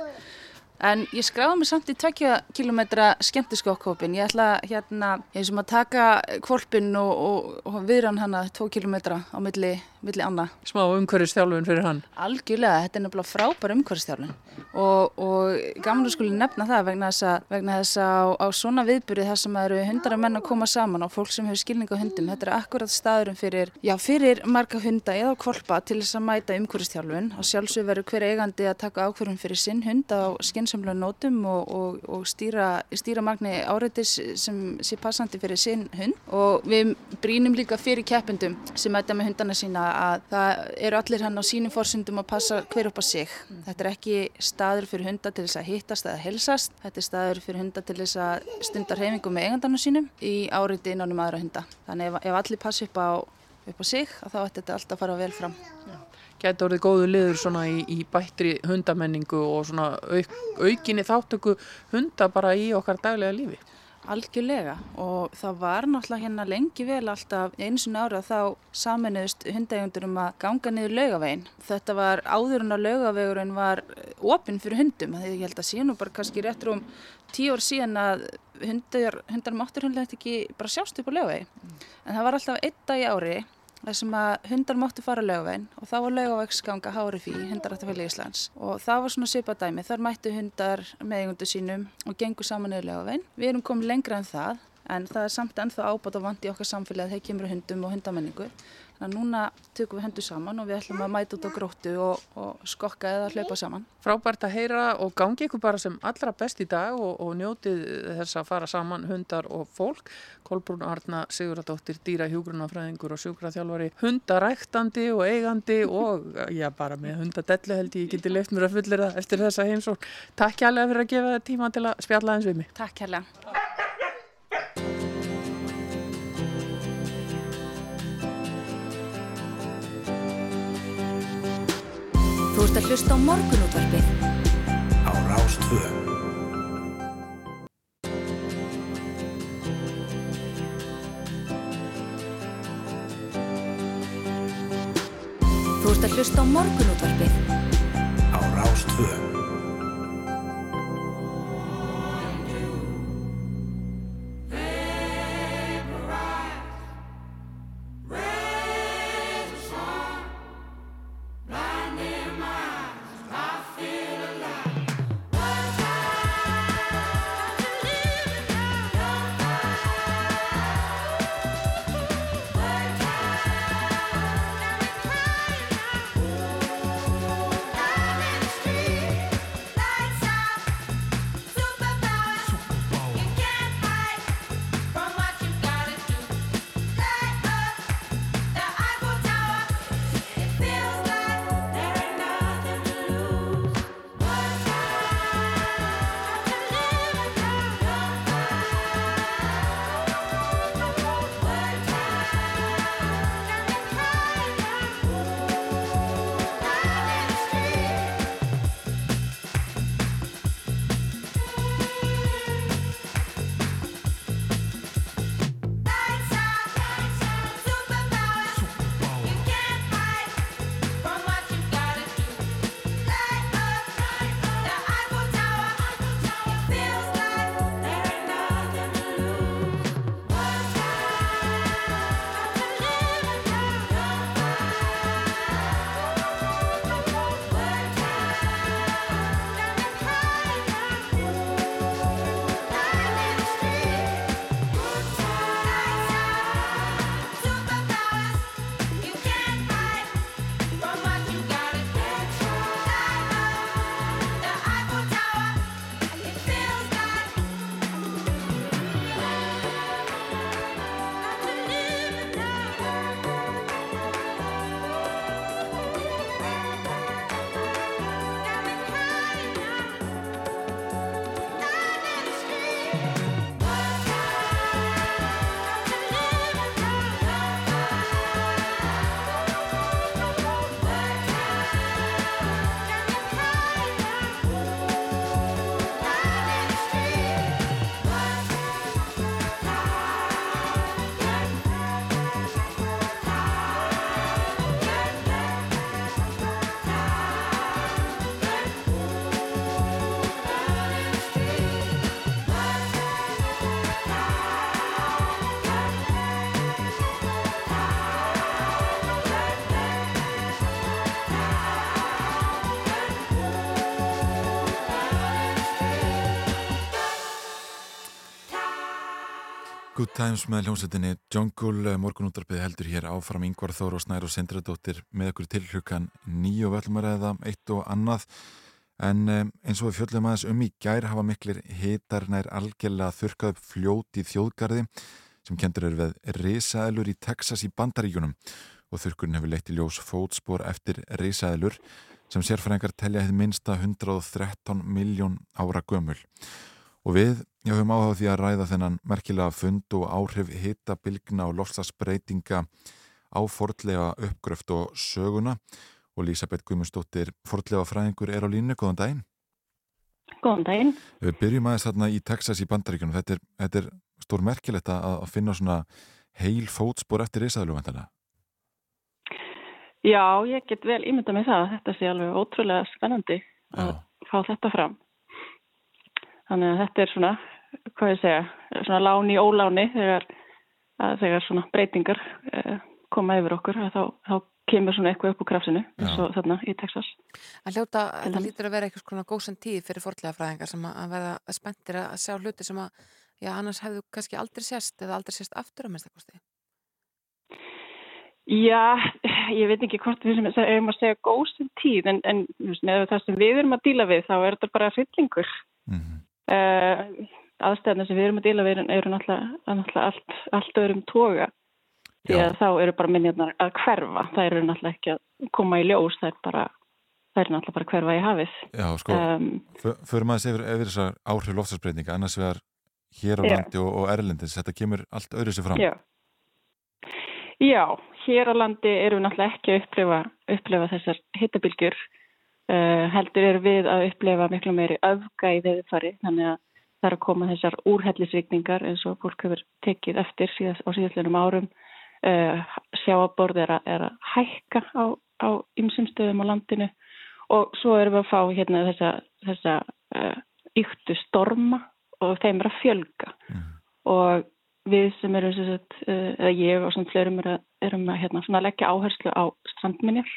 En ég skráði mig samt í 20 km skemmtiskokkhópin. Ég ætla hérna, ég sem að taka kvolpin og, og, og viðran hana 2 km á milli, milli anna. Smá umhverfistjálfun fyrir hann. Algjörlega, þetta er nefnilega frábær umhverfstjálfun og, og gaman að skuli nefna það vegna þess að, vegna þess að á, á svona viðbyrði þar sem eru hundara menn að koma saman og fólk sem hefur skilning á hundum, þetta er akkurat staðurum fyrir, já, fyrir marga hunda eða kvolpa til þess að mæta umhverfstjálfun og sjálfsög verður hver eigandi að taka ákverðum fyrir sinn hund á skinsamlega nótum og, og, og stýra, stýra magni áreitis sem sé passandi fyrir sinn hund og við brínum líka fyrir keppendum sem mæta með hundana sína að það eru allir hann á sínum fórsundum að passa hver upp á sig. Þetta er ekki staður fyrir hunda til þess að hittast eða helsast. Þetta er staður fyrir hunda til þess að stunda hreyfingu með eigandarnu sínum í áriði innan um aðra hunda. Þannig ef, ef allir passi upp á, upp á sig þá ætti þetta alltaf að fara vel fram. Gæti orðið góðu liður svona í, í bættri hundamenningu og svona auk, aukinni þáttöku hunda bara í okkar daglega lífi. Algjörlega og það var náttúrulega hérna lengi vel alltaf eins og nára þá saminuðust hundaegundur um að ganga niður laugavegin. Þetta var áður en að laugavegurinn var opinn fyrir hundum. Þegar ég held að síðan og bara kannski réttur um tíu ár síðan að hundar, hundar máttur hundlega ekki bara sjást upp á laugavegi. En það var alltaf einn dag í ári þar sem að hundar máttu fara laugavegin og þá var laugavegsganga HRFI, hundarættafélag Íslands og það var svona svipað dæmi, þar mættu hundar með eigundu sínum og gengur saman niður laugavegin. Við erum komið lengra en það en það er samt ennþá ábátt og vandi í okkar samfélagi að þeir kemur hundum og hundamenningu. Þannig að núna tökum við hendur saman og við ætlum að mæta út á gróttu og, og skokka eða hlaupa saman. Frábært að heyra og gangi ykkur bara sem allra best í dag og, og njótið þess að fara saman hundar og fólk. Kolbrún Arna Siguradóttir, dýra hjúgrunafræðingur og sjúkraþjálfari, hundaræktandi og eigandi og já bara með hundadellu held ég geti leift mér að fullera eftir þessa heimsók. Takk kærlega fyrir að gefa tíma til að spjalla eins við mig. Takk kærlega. Þú ert að hlusta á morgunútvarpið á Rástvö. Þú ert að hlusta á morgunútvarpið á Rástvö. Times með hljómsveitinni Jungle morgunúttarpið heldur hér áfram Yngvar Þór og Snær og Sindradóttir með okkur til hlukan nýju völlumar eða eitt og annað. En um, eins og við fjöldum aðeins um í gær hafa miklir hitar nær algjörlega þurkað upp fljót í þjóðgarði sem kendur er við risaðlur í Texas í bandaríkunum og þurkurinn hefur leitt í ljós fótspor eftir risaðlur sem sérfræðingar telja hefði minsta 113 miljón ára gömul. Og við já, höfum áhuga því að ræða þennan merkilega fund og áhrif hitabilgna og lofslagsbreytinga á fordlega uppgröft og söguna og Lísabeth Guimundsdóttir, fordlega fræðingur er á línu, góðan daginn. Góðan daginn. Við byrjum aðeins þarna í Texas í bandaríkunum, þetta er, þetta er stór merkilegt að, að finna svona heil fótspor eftir risaðlu vantilega. Já, ég get vel ímynda með það, þetta sé alveg ótrúlega spennandi að Já. fá þetta fram. Þannig að þetta er svona, hvað ég segja, svona láni í óláni þegar, að þegar svona breytingar eh, koma yfir okkur, þá, þá kemur svona eitthvað upp úr krafsinu eins og þarna í Texas. Að hljóta, þetta lítur að vera eitthvað svona góðsend tíð fyrir forlega fræðingar sem að að verða spenntir að sjá hluti sem að, já, annars hefðu kannski aldrei sést eða aldrei sést aftur að minnstakosti. Já, ég veit ekki hvort við sem erum að segja góðsum tíð en, en með það sem við erum að díla við þá er þetta bara hryllingur. Mm uh, aðstæðna sem við erum að díla við eru náttúrulega, allt, allt öðrum toga. Því að þá eru bara minjarnar að hverfa. Það eru náttúrulega ekki að koma í ljós það er bara, það er náttúrulega bara hverfa í hafið. Já, sko, um, Fö- Förum aðeins yfir, þessar áhrif lofslagsbreytinga annars vegar hér á Já. landi og, og erlendis. Þetta kemur allt öðru sér fram. Já. Já, hér á landi erum við náttúrulega ekki að upplifa, upplifa þessar hittabilgjur heldur er við að upplefa miklu meiri öfga í veðurfari þannig að það er að koma þessar úrhellisvikningar eins og fólk hefur tekið eftir síðast, á síðastlega árum. Uh, sjáaborð er, er að hækka á, á ymsum stöðum á landinu. Og svo erum við að fá hérna þessa, þessa uh, yktu storma og þeim er að fjölga. Mm. og við sem erum sagt, uh, eða ég og svona flerum erum að, erum að hérna, leggja áherslu á strandminjar.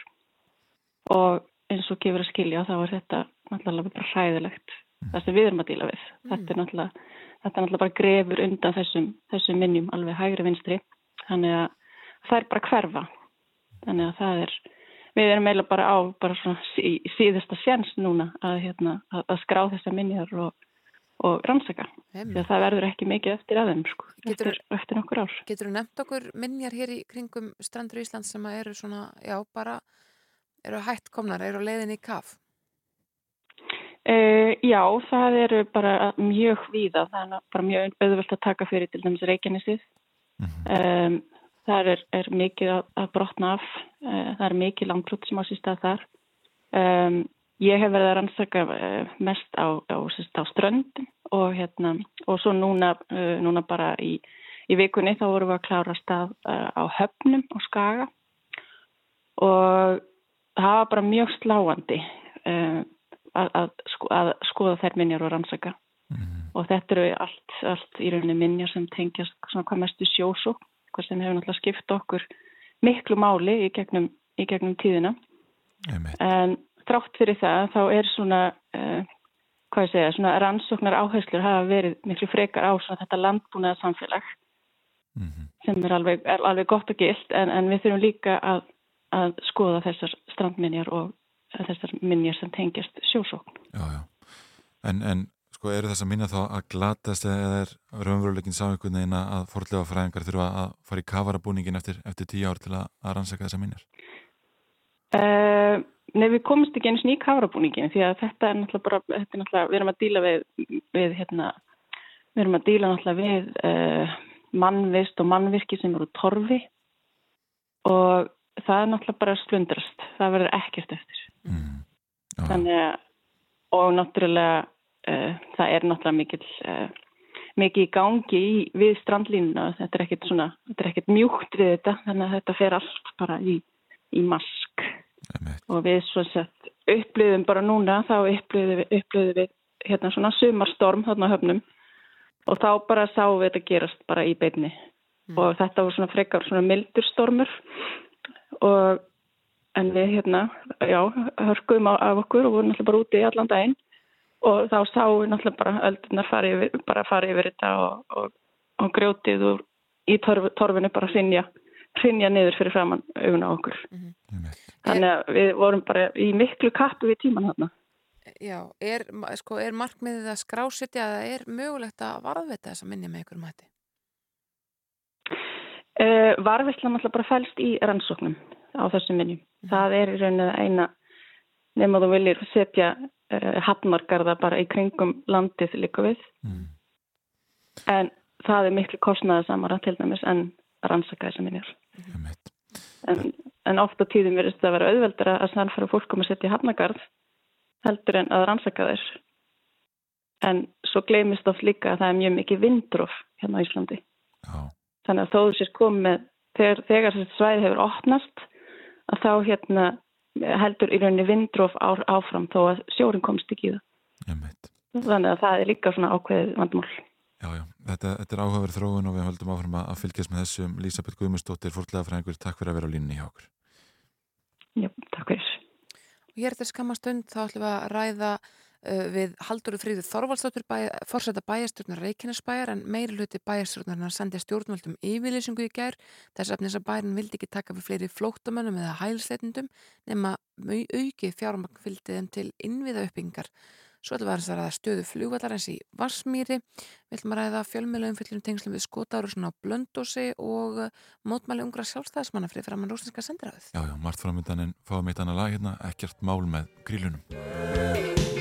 Og eins og gefur að skilja þá er þetta náttúrulega bara hræðilegt. Mm. það sem við erum að díla við. Mm. þetta er þetta er náttúrulega bara grefur undan þessum, þessum minnjum alveg hægri vinstri. Þannig að það er bara hverfa. Þannig að það er við erum eiginlega bara á bara svona sí, síðasta sjans núna að, hérna, að, að skrá þessa minnjar og, og rannsaka. Því að það verður ekki mikið eftir aðeins sko, Getur, eftir, eftir nokkur ár. Getur þú nefnt okkur minnjar hér í kringum strandur Íslands sem eru svona, já bara eru hætt komnar, eru leiðin í kaf? Uh, já, það eru bara mjög víða, það er bara mjög auðvöld að taka fyrir til dæmis Reykjanesið. Mm -hmm. um, það er, er mikið að, að brotna af, uh, það er mikið langbrútt sem á sístað þar. Um, ég hef verið að rannsaka uh, mest á, á, á ströndum og, hérna, og svo núna, núna bara í, í vikunni þá vorum við að klára stað á höfnum og skaga og það var bara mjög sláandi uh, að, að, sko, að skoða þær minjar og rannsaka mm. og þetta eru allt, allt í rauninni minjar sem tengjast svona hvað mestu sjósó hvað sem hefur náttúrulega skipt okkur miklu máli í gegnum, í gegnum tíðina en þrátt fyrir það þá er svona uh, hvað ég segja, svona rannsóknar áherslur hafa verið miklu frekar á svona þetta landbúnaða samfélag mm -hmm. sem er alveg, er alveg gott og gilt en, en við þurfum líka að að skoða þessar strandminjar og þessar minjar sem tengjast sjósókn. Já, já. En, en sko eru þess að minna þá að glatast eða er raunveruleikin sáinkunni en að forðlega fræðingar þurfa að fara í kavarabúningin eftir, eftir tíu ár til að, að rannsaka þessar minjar? Uh, nei, við komumst ekki eins og ný kavarabúningin því að þetta er náttúrulega bara, þetta er náttúrulega, við erum að díla við, við hérna, við erum að díla náttúrulega við uh, mannvist og mannvirki sem eru torfi og það er náttúrulega bara slundrast. Það verður ekkert eftir. Mm. þannig að og náttúrulega uh, það er náttúrulega mikil uh, mikið í gangi í, við strandlínuna. Þetta er ekkert svona, þetta er ekkert mjúkt við þetta, þannig að þetta fer allt bara í, í mask. Emme. og við svona sett upplöðum bara núna, þá upplöðum við, upplöðum við hérna svona sumarstorm þarna höfnum. Og þá bara sáum við þetta gerast bara í beinni. Mm. og þetta var svona frekar svona mildur stormur og en við hérna, já, hörkuðum af okkur og vorum náttúrulega bara úti í allan daginn og þá sáum við náttúrulega bara öldunar farið yfir, bara farið yfir þetta og, og, og grjótið úr í torf, torfinu bara hrinja, hrinja niður fyrir framann augun á okkur. Mm -hmm. Þannig að við vorum bara í miklu kappu við tíman þarna. Já, er, sko, er markmiðið að skrásetja að það er mögulegt að varðvita þessa minni með ykkur mæti? Uh, Varvislan alltaf bara fælst í rannsóknum á þessum minnjum. Mm. Það er í rauninu eina nema þú viljir setja uh, hafnmarkarða bara í kringum landið líka við. Mm. En það er miklu kostnaða samara til dæmis en rannsaka þessum minnjur. Mm. En, en ofta tíðum verðist það að vera auðveldara að sannfæra fólkum að setja hafnmarkarð heldur en að rannsaka þess. En svo glemist oft líka að það er mjög mikið vindróf hérna á Íslandi. Já. Þannig að þó þú sést komið þegar, þegar þessi svæði hefur opnast að þá hérna heldur í rauninni vindróf á, áfram þó að sjórin komst ekki í það. Þannig að það er líka svona ákveðið vandmál. Já, já, þetta, þetta er áhugaverð þróun og við höldum áfram að fylgjast með þessum Lísabeth Guðmustóttir, fórlega fræðingur, takk fyrir að vera á línni hjá okkur. Já, takk fyrir. Og hér eftir skamastund þá ætlum við að ræða við Halldóru Fríður Þorvaldsdóttur bæ, fórsætta bæjarstjórnar Reykjanesbæjar en meiri hluti bæjarstjórnarnar sendi stjórnvöldum yfirlýsingu í gær. Þess að þess að bærin vildi ekki taka fyrir fleiri flóttamönnum eða hælsleitundum nema auki fjármagn fylgdi þeim til innviða uppbyggingar svo ætlum við að ræða stöðu flugvallarins í Varsmýri við ætlum að ræða fjölmjöluðum fyllum tengslum við skótáruðsuna á Blöndósi og uh, mótmæli ungra sjálfstæðismanna fyrir framann rústinska sendiræðuð Já, já, margt framöndan en fáum eitt annað lag hérna, ekkert mál með grílunum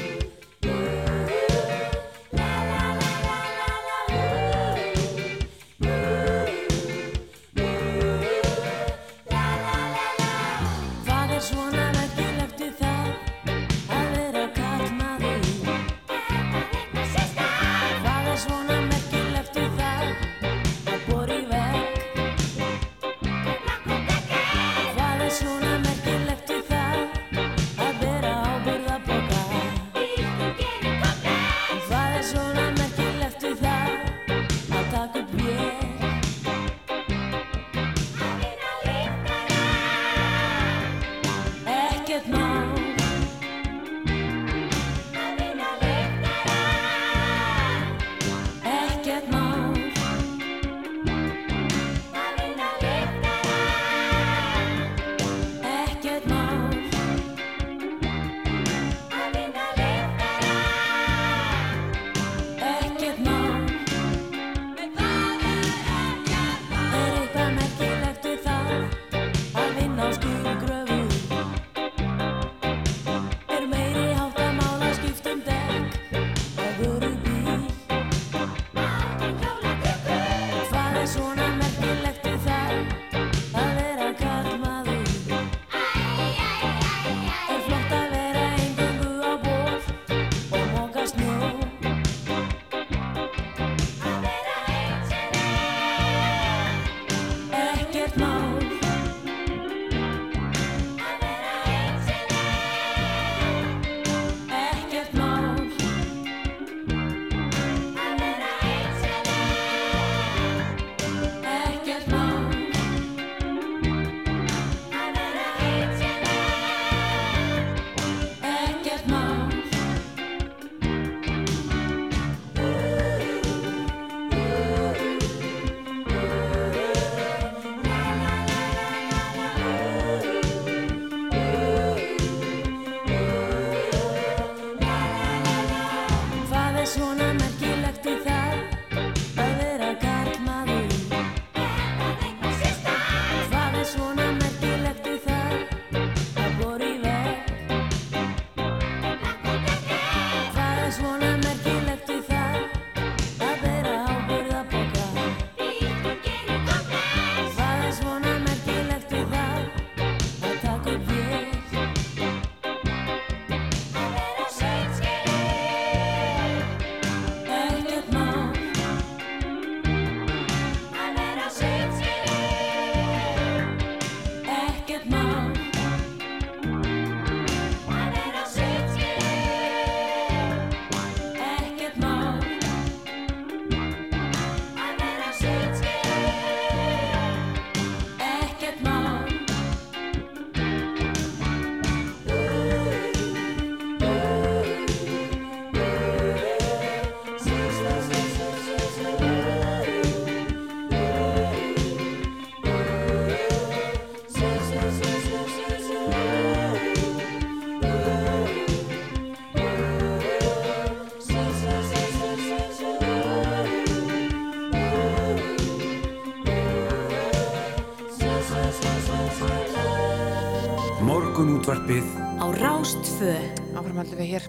Á Rástfö Áframhaldum við hér.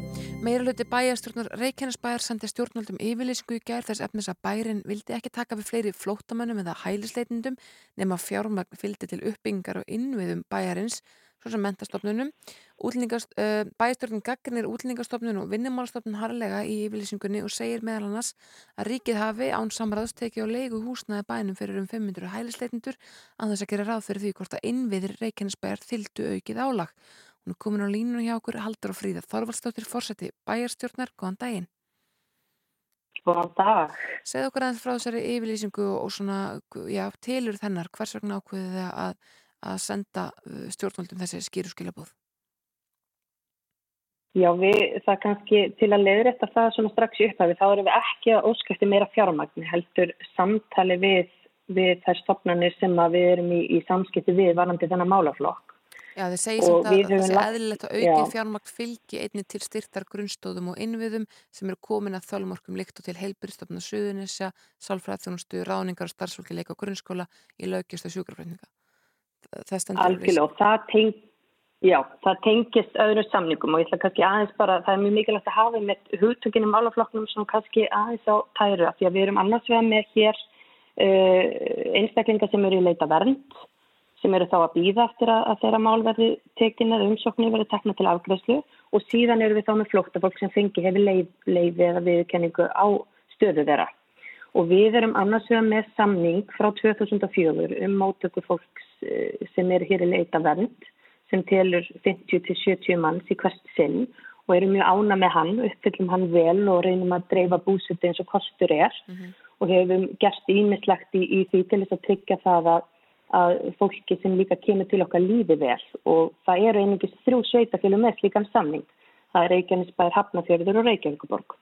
Meira hluti bæjarstjórnar Reykjanesbæjar sendi stjórnaldum yfirlýsingu í gær þess efnis að bærin vildi ekki taka við fleiri flóttamönnum eða hælisleitindum nema fjármagn fylgdi til uppbyggingar og innviðum bæjarins, svo sem mentastofnunum. Uh, bæjarstjórnin gaggrinir útlendingastofnun og vinnumálastofnun harlega í yfirlýsingunni og segir meðal annars að ríkið hafi án samræðsteki og leigu húsnaði bænum fyrir um 500 hælisleitindur að þess að gera ráð fyrir því hvort að innviðir Reykjanesbæjar þyldu aukið álag. Hún er komin á línunum hjá okkur Haldur og Fríða Þorvaldsdóttir fórseti bæjarstjórnar, góðan daginn. Góðan dag. Segð okkur aðeins frá þessari yfirlýsingu og svona, já, tilur þennar, hvers vegna ákveðið þið að, að senda uh, stjórnvöldum þessi skýru skilabóð? Já, við, það kannski til að leiðrætta það svona strax í upphafi, þá erum við ekki að óskæfti meira fjármagn, heldur samtali við, við þær stopnarnir sem að við erum í, í samskipti við varandi þennan málaflokk. Já, þið segir samt að við þessi lagt- eðlilegt að auki fjármagn fylgi einni til styrtar grunnstóðum og innviðum sem eru komin að þölmorkum líkt og til heilbyrðstofna Suðunisja, sálfræðþjónustu, ráningar og starfsfólki leika og grunnskóla í lögjast og sjúkrafrætninga. Það stendur í Algjörlega það, já, það tengist öðrum samningum og ég ætla kannski aðeins bara, það er mjög mikilvægt að hafa með hugtökinum málaflokknum sem kannski aðeins á tæru af því að við erum annars vegar með hér uh, einstaklingar sem eru í leita vernd sem eru þá að býða eftir að, að þeirra mál verði tekin eða umsóknir verði tekna til afgræslu og síðan eru við þá með flóttafólk sem fengi hefur leið, leiði eða viðkenningu á stöðu þeirra. Og við erum annars vegar með samning frá 2004 um mótöku fólks eh, sem eru hér í leita vernd sem telur 50-70 manns í hvert sinn og erum mjög ána með hann, uppfyllum hann vel og reynum að dreifa búsuti eins og kostur er. Og hefum gert ímislegt í, í því til þess að tryggja það að, að fólki sem líka kemur til okkar lífi vel og það eru einungis þrjú sveitafélum með slíkan samning. Það er Reykjanesbær, Hafnafjörður og Reykjavíkuborg.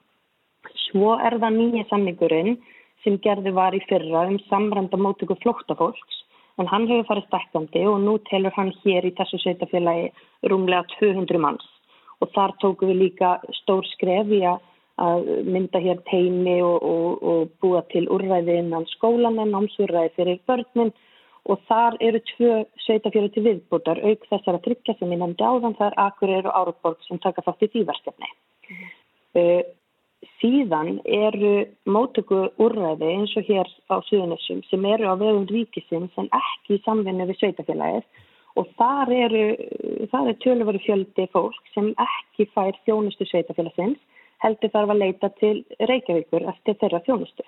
Svo er það nýja samningurinn sem gerði var í fyrra um samranda mótöku flóttafólks en hann hefur farið stækkandi og nú telur hann hér í þessu sveitafélagi rúmlega 200 manns og þar tókum við líka stór skref í að mynda hér teimi og, og, og búa til úrræði innan skólan en námsúrræði fyrir börnin og þar eru tvö sveitafjöru til viðbútar auk þessara tryggja sem ég nefndi áðan það er Akureyri og Árborg sem taka þátt í því verkefni. Uh, síðan eru mótöku úrræði eins og hér á Suðunessum sem eru á vegum ríkisins en ekki í samvinni við sveitafélagið og þar eru, það er töluveri fjöldi fólk sem ekki fær þjónustu sveitafélagsins heldur þarf að leita til Reykjavíkur eftir þeirra þjónustu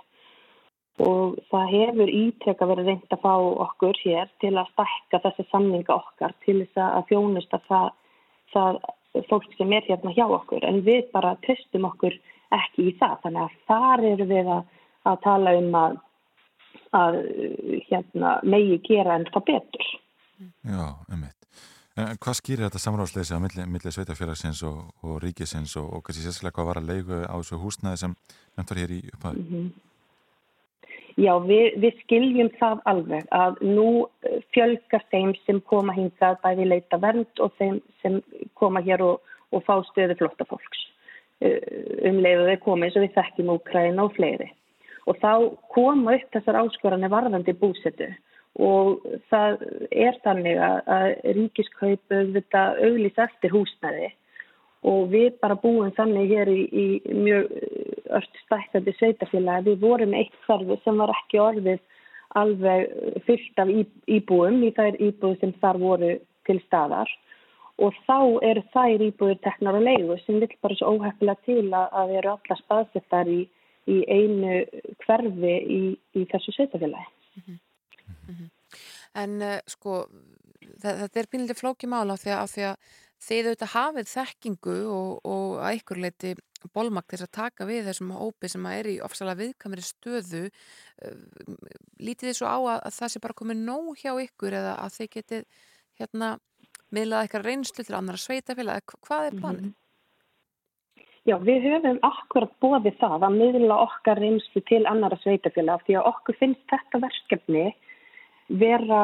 og það hefur ítrekka verið reynd að fá okkur hér til að stakka þessi samninga okkar til þess að þjónusta það, það fólk sem er hérna hjá okkur en við bara tristum okkur ekki í það þannig að þar eru við að, að tala um að, að hérna, megi gera en það betur. Já, ummitt. En hvað skýrir þetta samráðsleysi á milli, milli sveitafélagsins og, og ríkisins og, og kannski sérstaklega hvað var að leigu á þessu húsnaði sem nefnt var hér í upphæðu? Mm -hmm. Já, við, við skiljum það alveg að nú fjölgast þeim sem koma hingað bæði leita vernd og þeim sem koma hér og, og fá stöðu flotta fólks um leiðu þeir koma eins og við þekkjum Úkræna og fleiri. Og þá koma upp þessar áskoranir varðandi búsetu. Og það er þannig að ríkiskaupu þetta auglís eftir húsnæði og við bara búum þannig hér í, í mjög öll stækkandi sveitafélagi. Við vorum eitt þarfi sem var ekki orðið alveg fyllt af íbúum í þær íbúi sem þar voru til staðar og þá eru þær íbúir teknar og leiðu sem vil bara svo óhefnilega til að við eru alla staðsettar í, í einu hverfi í, í þessu sveitafélagi. Mm -hmm. Mm -hmm. En uh, sko, þetta er pínlítið flókimála á því að, að þið auðvitað hafið þekkingu og, og að ykkur leiti bólmakt þess að taka við þessum hópi sem er í ofsalega viðkamri stöðu lítið þið svo á að, að það sé bara komið nóg hjá ykkur eða að þið getið hérna miðlaða eitthvað reynslu til annara sveitafélag hvað er? Mm -hmm. Já, við höfum akkurat bóðið það að miðla okkar reynslu til annara sveitafélag því að okkur finnst þetta verkefni vera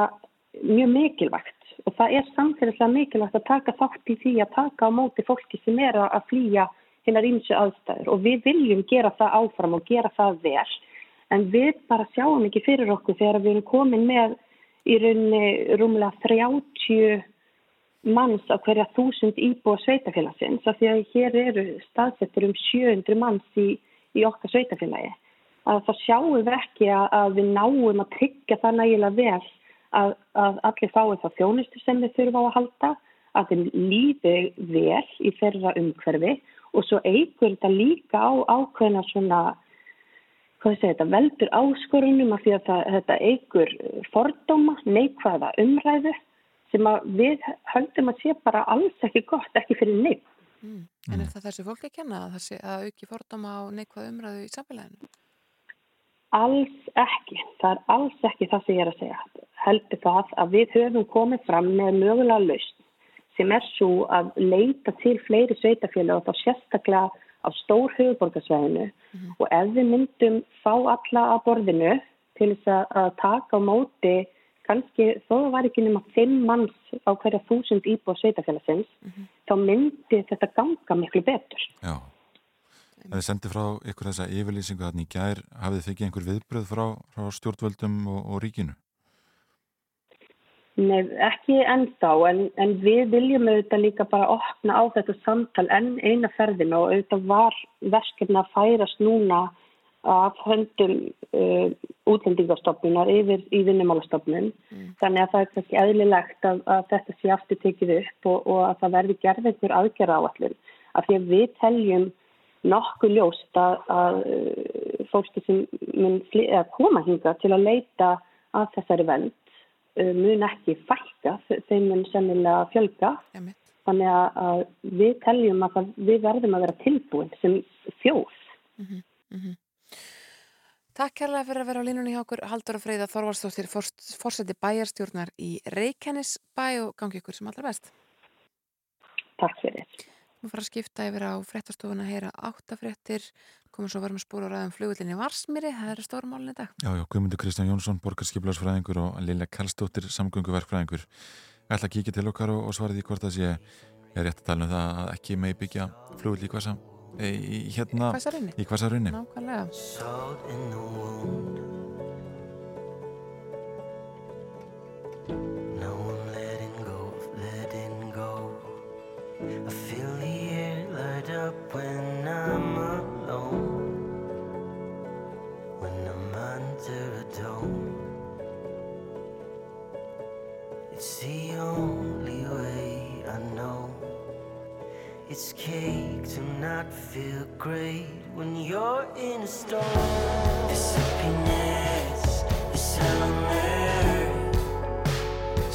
mjög mikilvægt og það er samfélagslega mikilvægt að taka þátt í því að taka á móti fólki sem er að flýja hinnar ímsu aðstæður. Og við viljum gera það áfram og gera það vel. En við bara sjáum ekki fyrir okkur þegar við erum komin með í rauninni rúmlega 30 manns á hverja þúsund íbúa sveitafélagsins af því að hér eru staðsettur um 700 manns í, í okkar sveitafélagi að það sjáum við ekki að, að við náum að tryggja það nægilega vel að, að allir fái það þjónustu sem við þurfum á að halda, að þeim lífi vel í þeirra umhverfi og svo eigur þetta líka á ákveðna svona, hvað sé þetta, veldur áskorunum að því að það, þetta eigur fordóma, neikvæða umræðu sem við höldum að sé bara alls ekki gott, ekki fyrir neitt. Mm. En er það þessi fólk að kenna að að auki fordóma á neikvæða umræðu í samfélaginu? Alls ekki. Það er alls ekki það sem ég er að segja. Heldur það að við höfum komið fram með mögulega lausn sem er svo að leita til fleiri sveitafélag og þá sérstaklega á stór höfuborgarsvæðinu mm -hmm. og ef við myndum fá alla að borðinu til þess að taka á móti kannski þó var ekki nema fimm manns á hverja þúsund íbúa sveitafélagsins mm -hmm. þá myndi þetta ganga miklu betur. Já. Það er sendið frá ykkur þessa yfirlýsingu þarna í gær, hafið þið ekki einhver viðbröð frá, frá stjórnvöldum og, og ríkinu? Nei, ekki ennþá, en, en við viljum auðvitað líka bara opna á þetta samtal enn eina ferðin og auðvitað var verkefna að færast núna af höndum uh, útlendingarstofnunar yfir í vinnumálastofnun. Mm. Þannig að það er ekki eðlilegt að, að þetta sé aftur tekið upp og, og að það verði gerð einhver aðgerra á allir. Af því að við teljum nokkuð ljóst að, að uh, fólki sem mun koma hinga til að leita að þessari vend uh, mun ekki fælka, þeim mun sennilega fjölga. Jæmi. Þannig að við teljum að við verðum að vera tilbúin sem þjóð. Mm -hmm, mm -hmm. Takk kærlega fyrir að vera á línunni hjá okkur Haldur og Freyða Þorvarsdóttir fórseti bæjarstjórnar í Reykjanes bæ og gangi ykkur sem allra best. Takk fyrir. Nú fara að skipta yfir á fréttastofun að heyra áttafréttir, komum svo varum að spóra á ræðum flugullinni Varsmýri, það eru stórmálinn í dag. Já, já, Guðmundur Kristján Jónsson, borgarskiplarsfræðingur og Lilja Karlsdóttir, samgönguverkfræðingur. Ég ætla að kíkja til okkar og, og svara því hvort það sé, ég er rétt að tala um það að ekki megi byggja flugull í hvasa, í hérna, í hvasarunni. Nákvæmlega. Not feel great when you're in a storm. This happiness is hell on earth.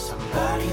Somebody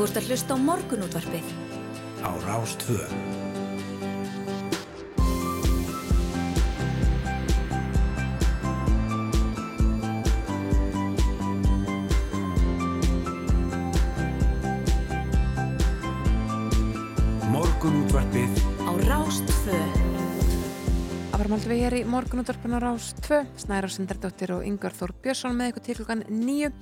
Þú ert að hlusta á morgunútvarpið á Rástvö. Morgunútvarpið á Rástfö. Aframaldum við hér í morgunútvarpinu á Rás 2, Snæra Sindardóttir og Yngvar Þór Björnsson með ykkur til klukkan 9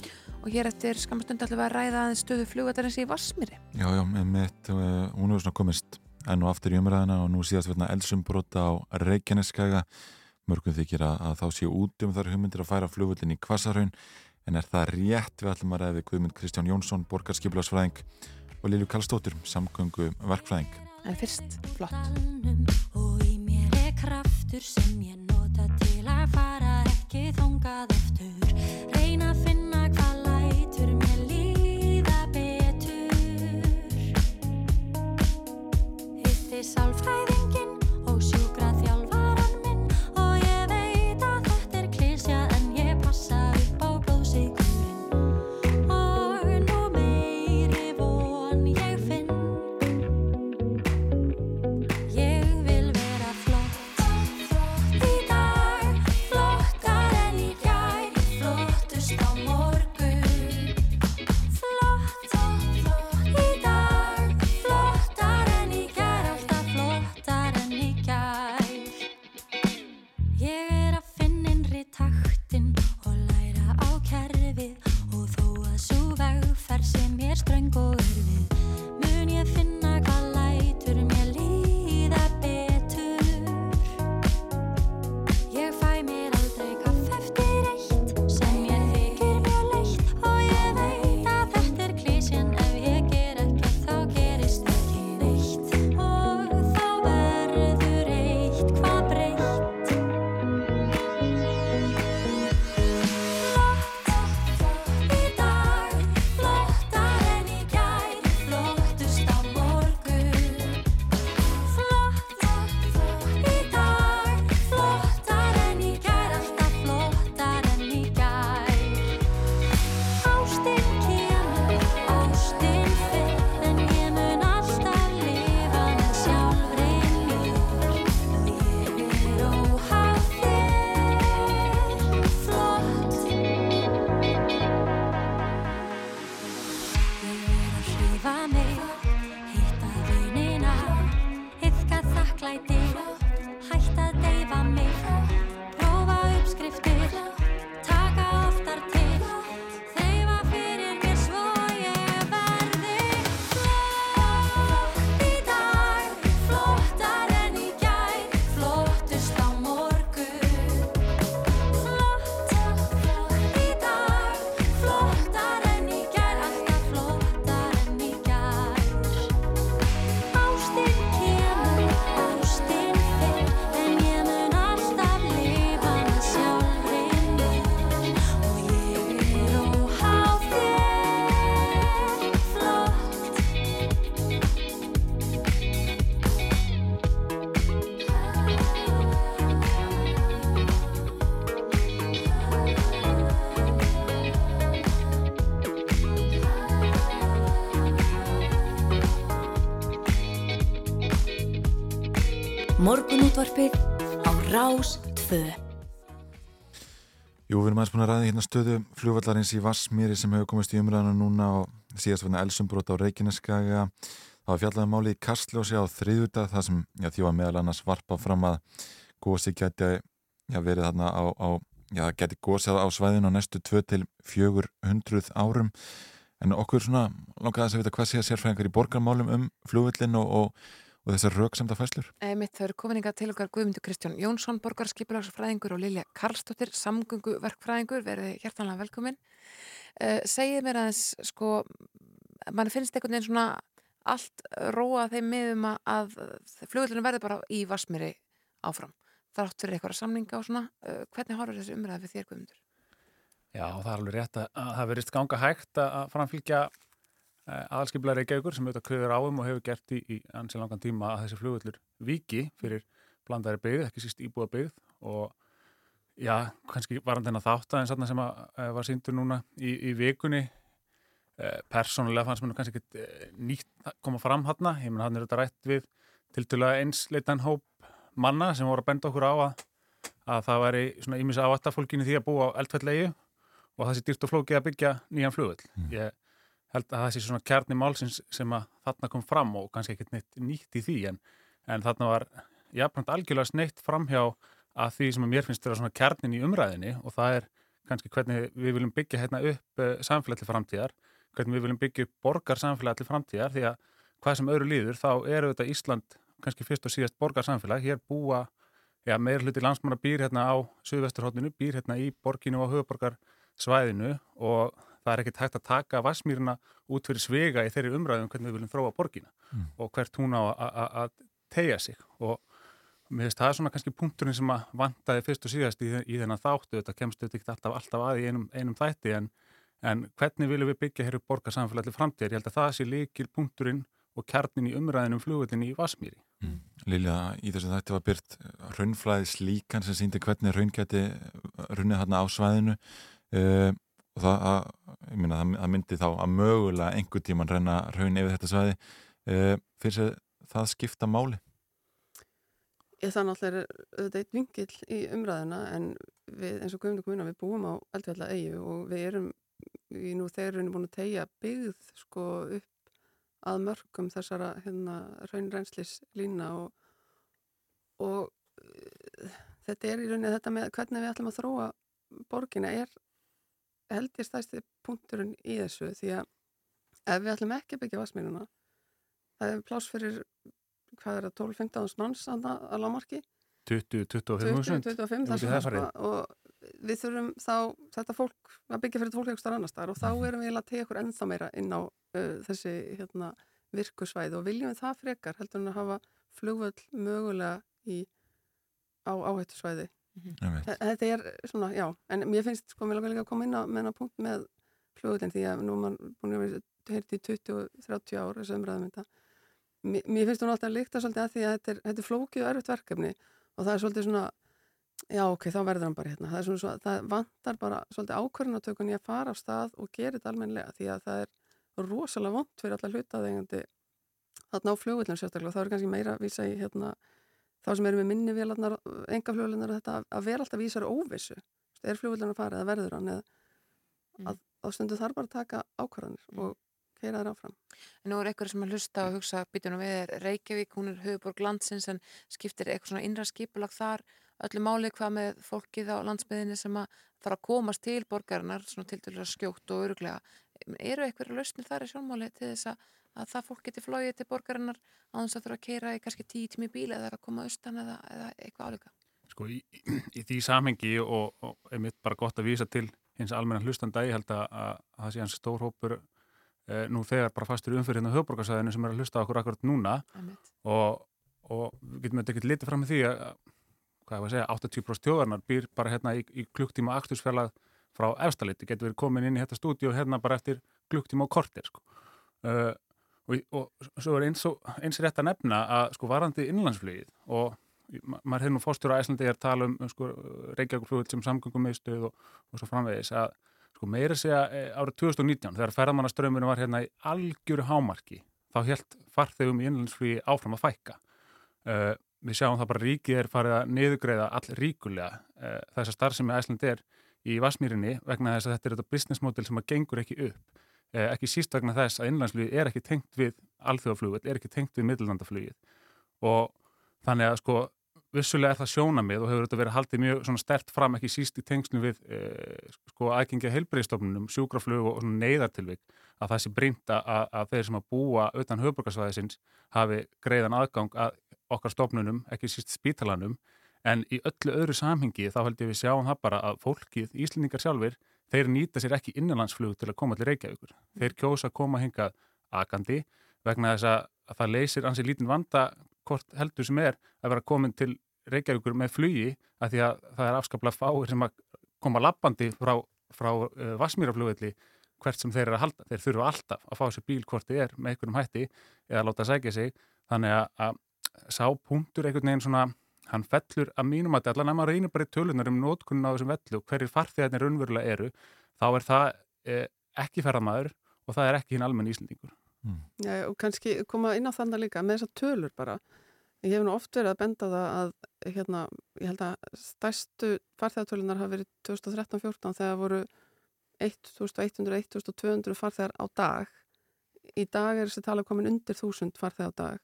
og hér eftir skamastund ætlum við að ræða aðeins stöðu flugatarins í Vassmýri. Já, já, með mitt, uh, hún hefur svona komist enn og aftur í umræðina og nú síðast verðna eldsumbrota á Reykjaneskaga. Mörgum þykir að, að þá séu út um þar hugmyndir að færa flugvöldin í Kvassarhaun en er það rétt við ætlum að ræða við Guðmund Kristján Jónsson, borgarskipulagsfræðing og Lilju Kallstóttur, samgöngu verkfræðing. En fyrst, flott. Búin að ræða hérna stöðu flugvallarins í Vassmýri sem hefur komist í umræðinu núna og síðast var Elsumbrót á Reykjaneskaga. Það var fjallaði máli í Kastljósi á þriðudag það sem já, var meðal annars varpa fram að gósi geti já, verið þarna á, á já, geti gósið á svæðinu á næstu 2-400 árum. En okkur svona langaði að vita hvað sé að sérfræðingar í borgarmálum um flugvallin og, og og þessar rauksemda fæslur? Mitt þau eru kominninga til okkar Guðmundur Kristján Jónsson, borgarskipulagsfræðingur og Lilja Karlsdóttir, samgönguverkfræðingur, verði hjertanlega velkomin. Uh, segið mér aðeins, sko, mann finnst einhvern veginn svona allt róa þeim miðum að flugvöldunum verði bara í Vasmiri áfram. Þátt fyrir eitthvað samninga og svona. Uh, hvernig horfur þessu umræði við þér, Guðmundur? Já, það er alveg rétt að það verist ganga hægt að framfylgja Eh, aðalskiplar Reykjavíkur sem auðvitað köður áum og hefur gert í, í ansi langan tíma að þessi flugullur viki fyrir blandæri byggð, ekki síst íbúa byggð og já, kannski var hann þennan þátt aðeins aðna sem að, að var síndur núna í, í vikunni. Eh, persónulega fannst mér kannski ekki eh, nýtt koma fram hann ég menn hann er auðvitað rætt við til dæla einsleitan hóp manna sem voru að benda okkur á að, að það væri svona ímis ávattafólkinu því að búa á eldfællegi og það sé dýrt og flókið að byggja nýjan flugull mm. ég held að það sé svona kjarni málsins sem að þarna kom fram og kannski ekkert neitt nýtt í því en, en þarna var jafnvægt algjörlega sneitt framhjá að því sem að mér finnst vera svona kjarnin í umræðinni og það er kannski hvernig við viljum byggja hérna upp uh, samfélag til framtíðar, hvernig við viljum byggja upp borgarsamfélag til framtíðar því að hvað sem öðru líður þá eru þetta Ísland kannski fyrst og síðast borgarsamfélag, hér búa ja, meir hluti landsmanna býr hérna á Suðvesturhóttinu, býr hérna í borginu og höfuborgarsvæðinu og það er ekkert hægt að taka Vasmýruna út fyrir svega í þeirri umræðum hvernig við viljum þróa borgina mm. og hvert hún á að tegja sig og mér finnst það svona kannski punkturinn sem að vantaði fyrst og síðast í, í þennan þáttu, þetta kemst auðvitað ekki alltaf, alltaf að í einum, einum þætti en, en hvernig viljum við byggja hér upp borgarsamfélagli framtíðar, ég held að það sé líkil punkturinn og kjarnin í umræðinum flugutinni í Vasmýri. Mm. Lilja, í þess að þetta var byrt raunflæðis líkan sem síndi hvernig raun geti runnið hérna á svæðinu uh, og það, að, minna, það myndi þá að mögulega einhver tíman reyna raun yfir þetta svæði. Uh, fyrir að það skipta máli? Ég það náttúrulega er auðvitað eitt vingil í umræðina en við eins og guðmundu kommuna við búum á eldveðla eigu og við erum í nú þegar við erum búin að tegja byggð sko upp að mörgum þessara hérna raunrenslis lína og, og uh, þetta er í rauninni þetta með hvernig við ætlum að þróa borgina er held ég stæsti punkturinn í þessu því að ef við ætlum ekki að byggja vasmínuna það er pláss fyrir hvað er það, 12-15 manns að lámarki 20-25 og við þurfum þá þetta fólk að byggja fyrir fólk eitthvað annar starf og þá erum við að tegja okkur ennþá meira inn á uh, þessi hérna, virkusvæði og viljum við það frekar heldur en að hafa flugvöld mögulega í, á áhættusvæði. Mm. Þetta er svona, já, en mér finnst sko, mér langar líka að koma inn á með punkt með fljóðutinn því að nú er mann búin að vera heyrti í 20-30 ár þessu umræðum þetta. Mér, mér finnst hún alltaf að svolítið að því að þetta er, þetta er flókið og erfitt verkefni og það er svolítið svona, já ok, þá verður hann bara hérna. Það, svona, það vantar bara svolítið ákvörðunatökun í að fara á stað og gera þetta almenlega því að það er rosalega vond fyrir alla hlutaðengandi þarna á fljóðutinn sérstaklega og þá er kannski meira að vísa í hérna þá sem eru með minni vélarnar, enga fljóðlunar þetta að vera alltaf vísar óvissu er fljóðlunar að fara eða verður hann eða mm. að á stundu þarf bara að taka ákvarðanir mm. og keira þær áfram En nú er eitthvað sem að hlusta og hugsa býtunum við er Reykjavík, hún er höfuborg landsins en skiptir eitthvað svona innra skipulag þar öllu máli hvað með fólkið á landsmiðinni sem að fara að komast til borgarinnar svona til dælu að skjótt og öruglega eru eitthvað lausnir þar í sjónmáli til þess að að það fólk geti flóið til borgarinnar á þess að þurfa að keira í kannski tíu tími bíl eða að koma austan eða, eða eitthvað álíka. Sko í, í, því samhengi og, og er mitt bara gott að vísa til hins almenna hlustanda ég held að, að, að það sé hans stórhópur eh, nú þegar bara fastur umfyrir hérna höfborgarsæðinu sem er að hlusta okkur akkurat núna og, og við getum þetta ekki litið fram með því að hvað er að segja, 80% tjóðarnar býr bara hérna í, í klukktíma axtursfjallag frá efstaliti, getur verið komin inn í þetta stúdíu hérna bara eftir klukktíma og kortir sko. uh, og, og svo er eins, og, eins rétt að nefna að sko varandi innlandsflugið og ma maður hefði nú fórstur á Æslandi að tala um sko, Reykjavík sem samgöngum meðstöð og, og svo framvegis að sko meira segja e, árið 2019 þegar ferðamannaströmminu var hérna í algjöru hámarki þá helt farþegum í innlandsflugi áfram að fækka. Uh, við sjáum það bara ríkið er farið að niðugreiða all ríkulega uh, þessa starfsemi æsland er í Vasmýrinni vegna þess að þetta er þetta business model sem að gengur ekki upp ekki síst vegna þess að innlandsflugið er ekki tengt við alþjóðaflugið, er ekki tengt við middlandaflugið og þannig að sko vissulega er það sjónamið og hefur þetta verið haldið mjög stert fram ekki síst í tengslu við eh, sko aðgengja heilbreyðstofnunum, sjúkraflug og neyðartilvik að það sé brinda að, að þeir sem að búa utan höfbrukarsvæðisins hafi greiðan aðgang að okkar stofnunum, ekki síst spítalanum. En í öllu öðru samhengi þá held ég við sjáum það bara að fólkið, íslendingar sjálfur, þeir nýta sér ekki innanlandsflug til að koma til Reykjavíkur. Þeir kjósa að koma hingað agandi vegna þess að, að það leysir ansið lítinn vanda hvort heldur sem er að vera komin til Reykjavíkur með flugi að því að það er afskaplega fáir sem að koma lappandi frá, frá uh, Vasmíraflugvelli hvert sem þeir eru að halda. Þeir þurfu alltaf að fá sér bíl hvort þið er með einhverjum hætti eða láta sækja sig. Þannig að, að sá punktur einhvern veginn svona, hann fellur að mínum að allan að maður reynir bara í tölunar um nótkunna á þessum vellu og hverjir farþegarnir raunverulega eru, þá er það eh, ekki ferðamæður og það er ekki hinn almenn íslendingur. Mm. Já, og kannski koma inn á þannig líka með þessar tölur bara. Ég hef nú oft verið að benda það að, hérna, ég held að stærstu farþegartölunar hafi verið 2013-14 þegar voru 1100-1200 farþegar á dag. Í dag er þessi tala komin undir 1000 farþegar á dag.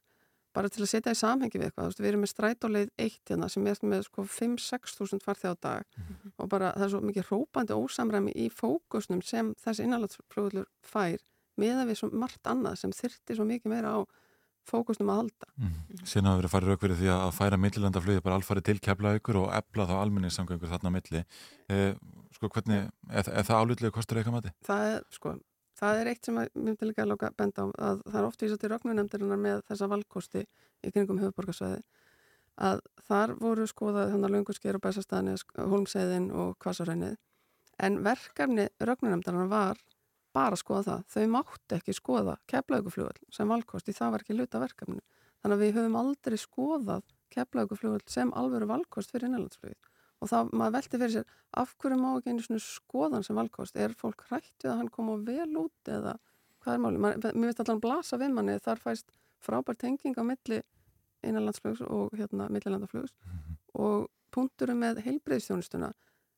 Bara til að setja í samhengi við eitthvað, við erum með strætóleið 1 hérna sem er með sko 5-6 þúsund á dag mm -hmm. og bara það er svo mikið rópandi ósamræmi í fókusnum sem þessi innanlandsflugulur fær meða við svo margt annað sem þyrti svo mikið meira á fókusnum að halda. Mm. Sérna hafa verið farið rauk fyrir því að færa millilandaflugið bara alfarið til keflaugur og ebla þá alminninssamgöngur þarna milli. Eh, sko hvernig, er, er það álutlega kostur eitthvað mati? Það er, sko, það er eitt sem ég myndi líka að lóka benda á að það er oft vísað til rögnunemndirinnar með þessa valkosti í kringum höfuborgarsvæði að þar voru skoðað þannig að lungursker og bæsastæðinni, holmseiðin og kvasarhænnið en verkefni rögnunemdirinnar var bara skoða það. Þau mátti ekki skoða keflauguflugöld sem valkosti, það var ekki luta verkefni. Þannig að við höfum aldrei skoðað keflauguflugöld sem alveru valkost fyrir innanlandsflugið. Og þá maður velti fyrir sér, af hverju má ekki einu svona skoðan sem valkost? Er fólk hrætt við að hann koma vel út eða hvað er málið? Mér veist allan blasa við manni, þar fæst frábært tenging á milli innanlandsflugs og hérna millilandaflugs -hmm. og punkturum með heilbreyðstjónustuna.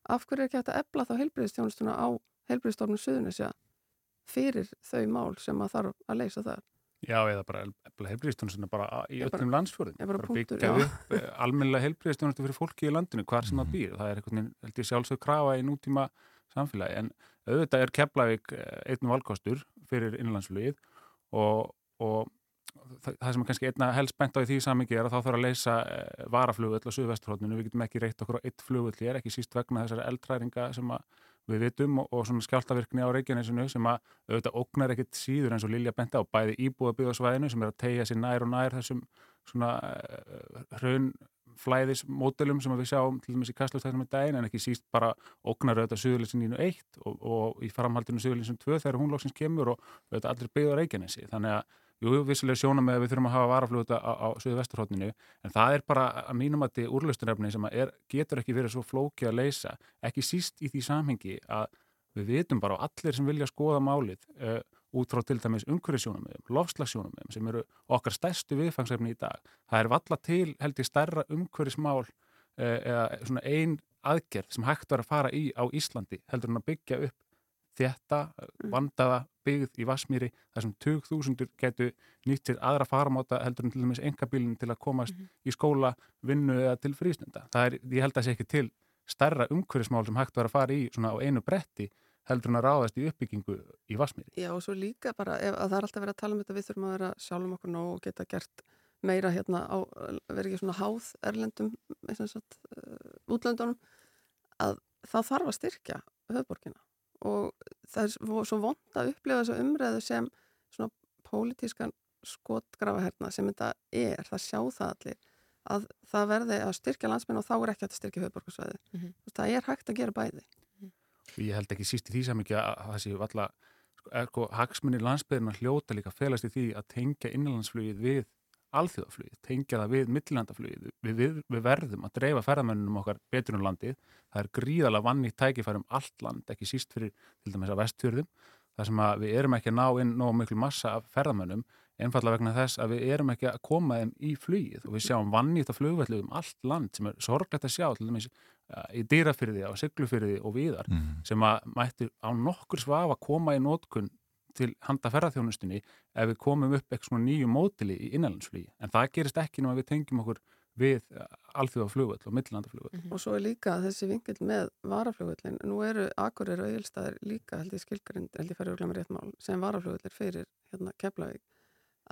Af hverju er ekki hægt að ebla þá heilbreyðstjónustuna á heilbreyðstofnum Suðunisja fyrir þau mál sem að þarf að leysa það. Já, eða bara helbriðstjónustina bara í öllum landsfjörðin. bara Bara byggja upp eh, almennilega helbriðstjónustu fyrir fólki í landinu, hvar sem það býr. Það er ég sjálfsög krafa í nútíma samfélagi, en auðvitað er Keflavík eh, einn valkostur fyrir innlandsflugið og, og það sem er kannski einna helst bent á í því samingi er að þá þarf að leysa eh, varaflugvöll á Suðvesturhóttinu. Við getum ekki reytt okkur á eitt flugvöll hér, ekki síst vegna þessari eldræringa sem að við vitum og, og svona skjáltavirkni á Reykjanesinu sem að auðvitað ógnar ekkit síður eins og Lilja benti á bæði íbúa byggðarsvæðinu sem er að tegja sér nær og nær þessum svona uh, hraunflæðismódelum sem við sjáum til dæmis í kastlustæðinum í daginn en ekki síst bara ógnar auðvitað Suðurleysin 1 og, og í framhaldinu Suðurleysin 2 þegar hún lóksins kemur og auðvitað allir byggða Reykjanesi. Þannig að Jú, vissilega sjóna með að við þurfum að hafa varaflugta á, á söðu vesturhóttinu, en það er bara að mínum að þetta úrlaustunrefni sem er, getur ekki verið svo flóki að leysa, ekki síst í því samhengi að við vitum bara á allir sem vilja skoða málið uh, út frá til dæmis umhverfisjónumöðum, lofslagsjónumöðum sem eru okkar stærstu viðfangsefni í dag. Það er valla til held ég stærra umhverfismál uh, eða svona ein aðgerð sem hægt var að fara í á Íslandi heldur en að byggja upp þetta vandaða byggð í Vasmíri þar sem 20.000 getur nýtt til aðra faramáta heldur en til dæmis engabílinn til að komast Mhm. í skóla, vinnu eða til frístunda. Það er, ég held að það sé ekki til stærra umhverfismál sem hægt var að fara í svona á einu bretti heldur en að ráðast í uppbyggingu í Vasmíri. Já og svo líka bara ef, að það er alltaf verið að tala um þetta við þurfum að vera sjálfum okkur nóg og geta gert meira hérna á, vera ekki svona háð erlendum sagt, uh, útlöndunum að það þarf að styrkja höfborgina og það er svo vond að upplifa þessu umræðu sem svona pólitískan skotgrafaherna sem þetta er, það sjá það allir að það verði að styrkja landsmenn og þá er ekki að styrkja höfborgarsvæði Mhm. það er hægt að gera bæði. Og ég held ekki síst í því samhengi að það sé valla sko, sko, hagsmunni landsbyðina hljóta líka felast í því að tengja innanlandsflugið við alþjóðaflugið, tengja það við millilandaflugið. Við, við, við verðum að dreifa ferðamönnum okkar betur um landið. Það er gríðalega vanni tækifærum allt land, ekki síst fyrir til dæmis að vestfjörðum. Það sem að við erum ekki að ná inn nóg miklu massa af ferðamönnum einfallega vegna þess að við erum ekki að koma þeim í flugið og við sjáum vannýtt af flugvellu um allt land sem er sorglegt að sjá til dæmis uh, í dýrafyrði, á siglufyrði og viðar Mhm. sem að mættu á nokkur svaf að koma í nótkun til handa ferðarþjónustunni ef við komum upp eitthvað svona nýju mótili í innanlandsflugi en það gerist ekki nú að við tengjum okkur við alþjóða flugvöll og millandaflugvöll. Og svo er líka þessi vingill með varaflugvöllin. Nú eru Akureyri og Egilstaðir líka held ég skilgrind, held ég færi og glemur rétt mál, sem varaflugvöllir fyrir hérna Keflavík.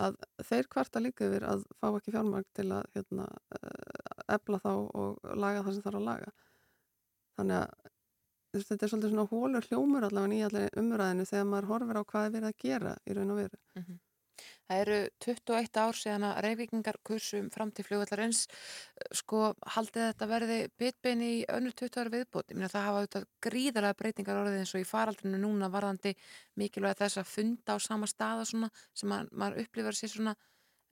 Að þeir kvarta líka yfir að fá ekki fjármagn til að hérna, ebla þá og laga það sem þarf að laga. Þannig að þetta er svolítið svona hólur hljómur allavega í allir umræðinu þegar maður horfir á hvað er verið að gera í raun og veru. Það eru 21 ár síðan að reyfingar kursum fram til flugvallarins sko haldið þetta verði bitbein í önnur 20 ára viðbót ég meina það hafa auðvitað gríðarlega breytingar orðið eins og í faraldrinu núna varðandi mikilvæg þess að funda á sama staða svona sem að, maður upplifar sér svona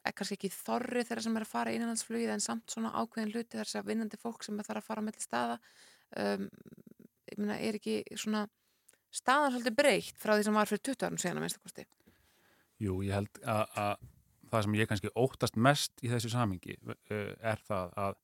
er kannski ekki þorri þeirra sem er að fara í innanlandsflugið en samt svona ákveðin hluti þess að vinnandi fólk sem þarf að fara á melli staða um, meina er ekki svona staðan svolítið breytt frá því sem var fyrir 20 árum síðan að minnsta kosti Jú, ég held að, að það sem ég kannski óttast mest í þessu samingi er það að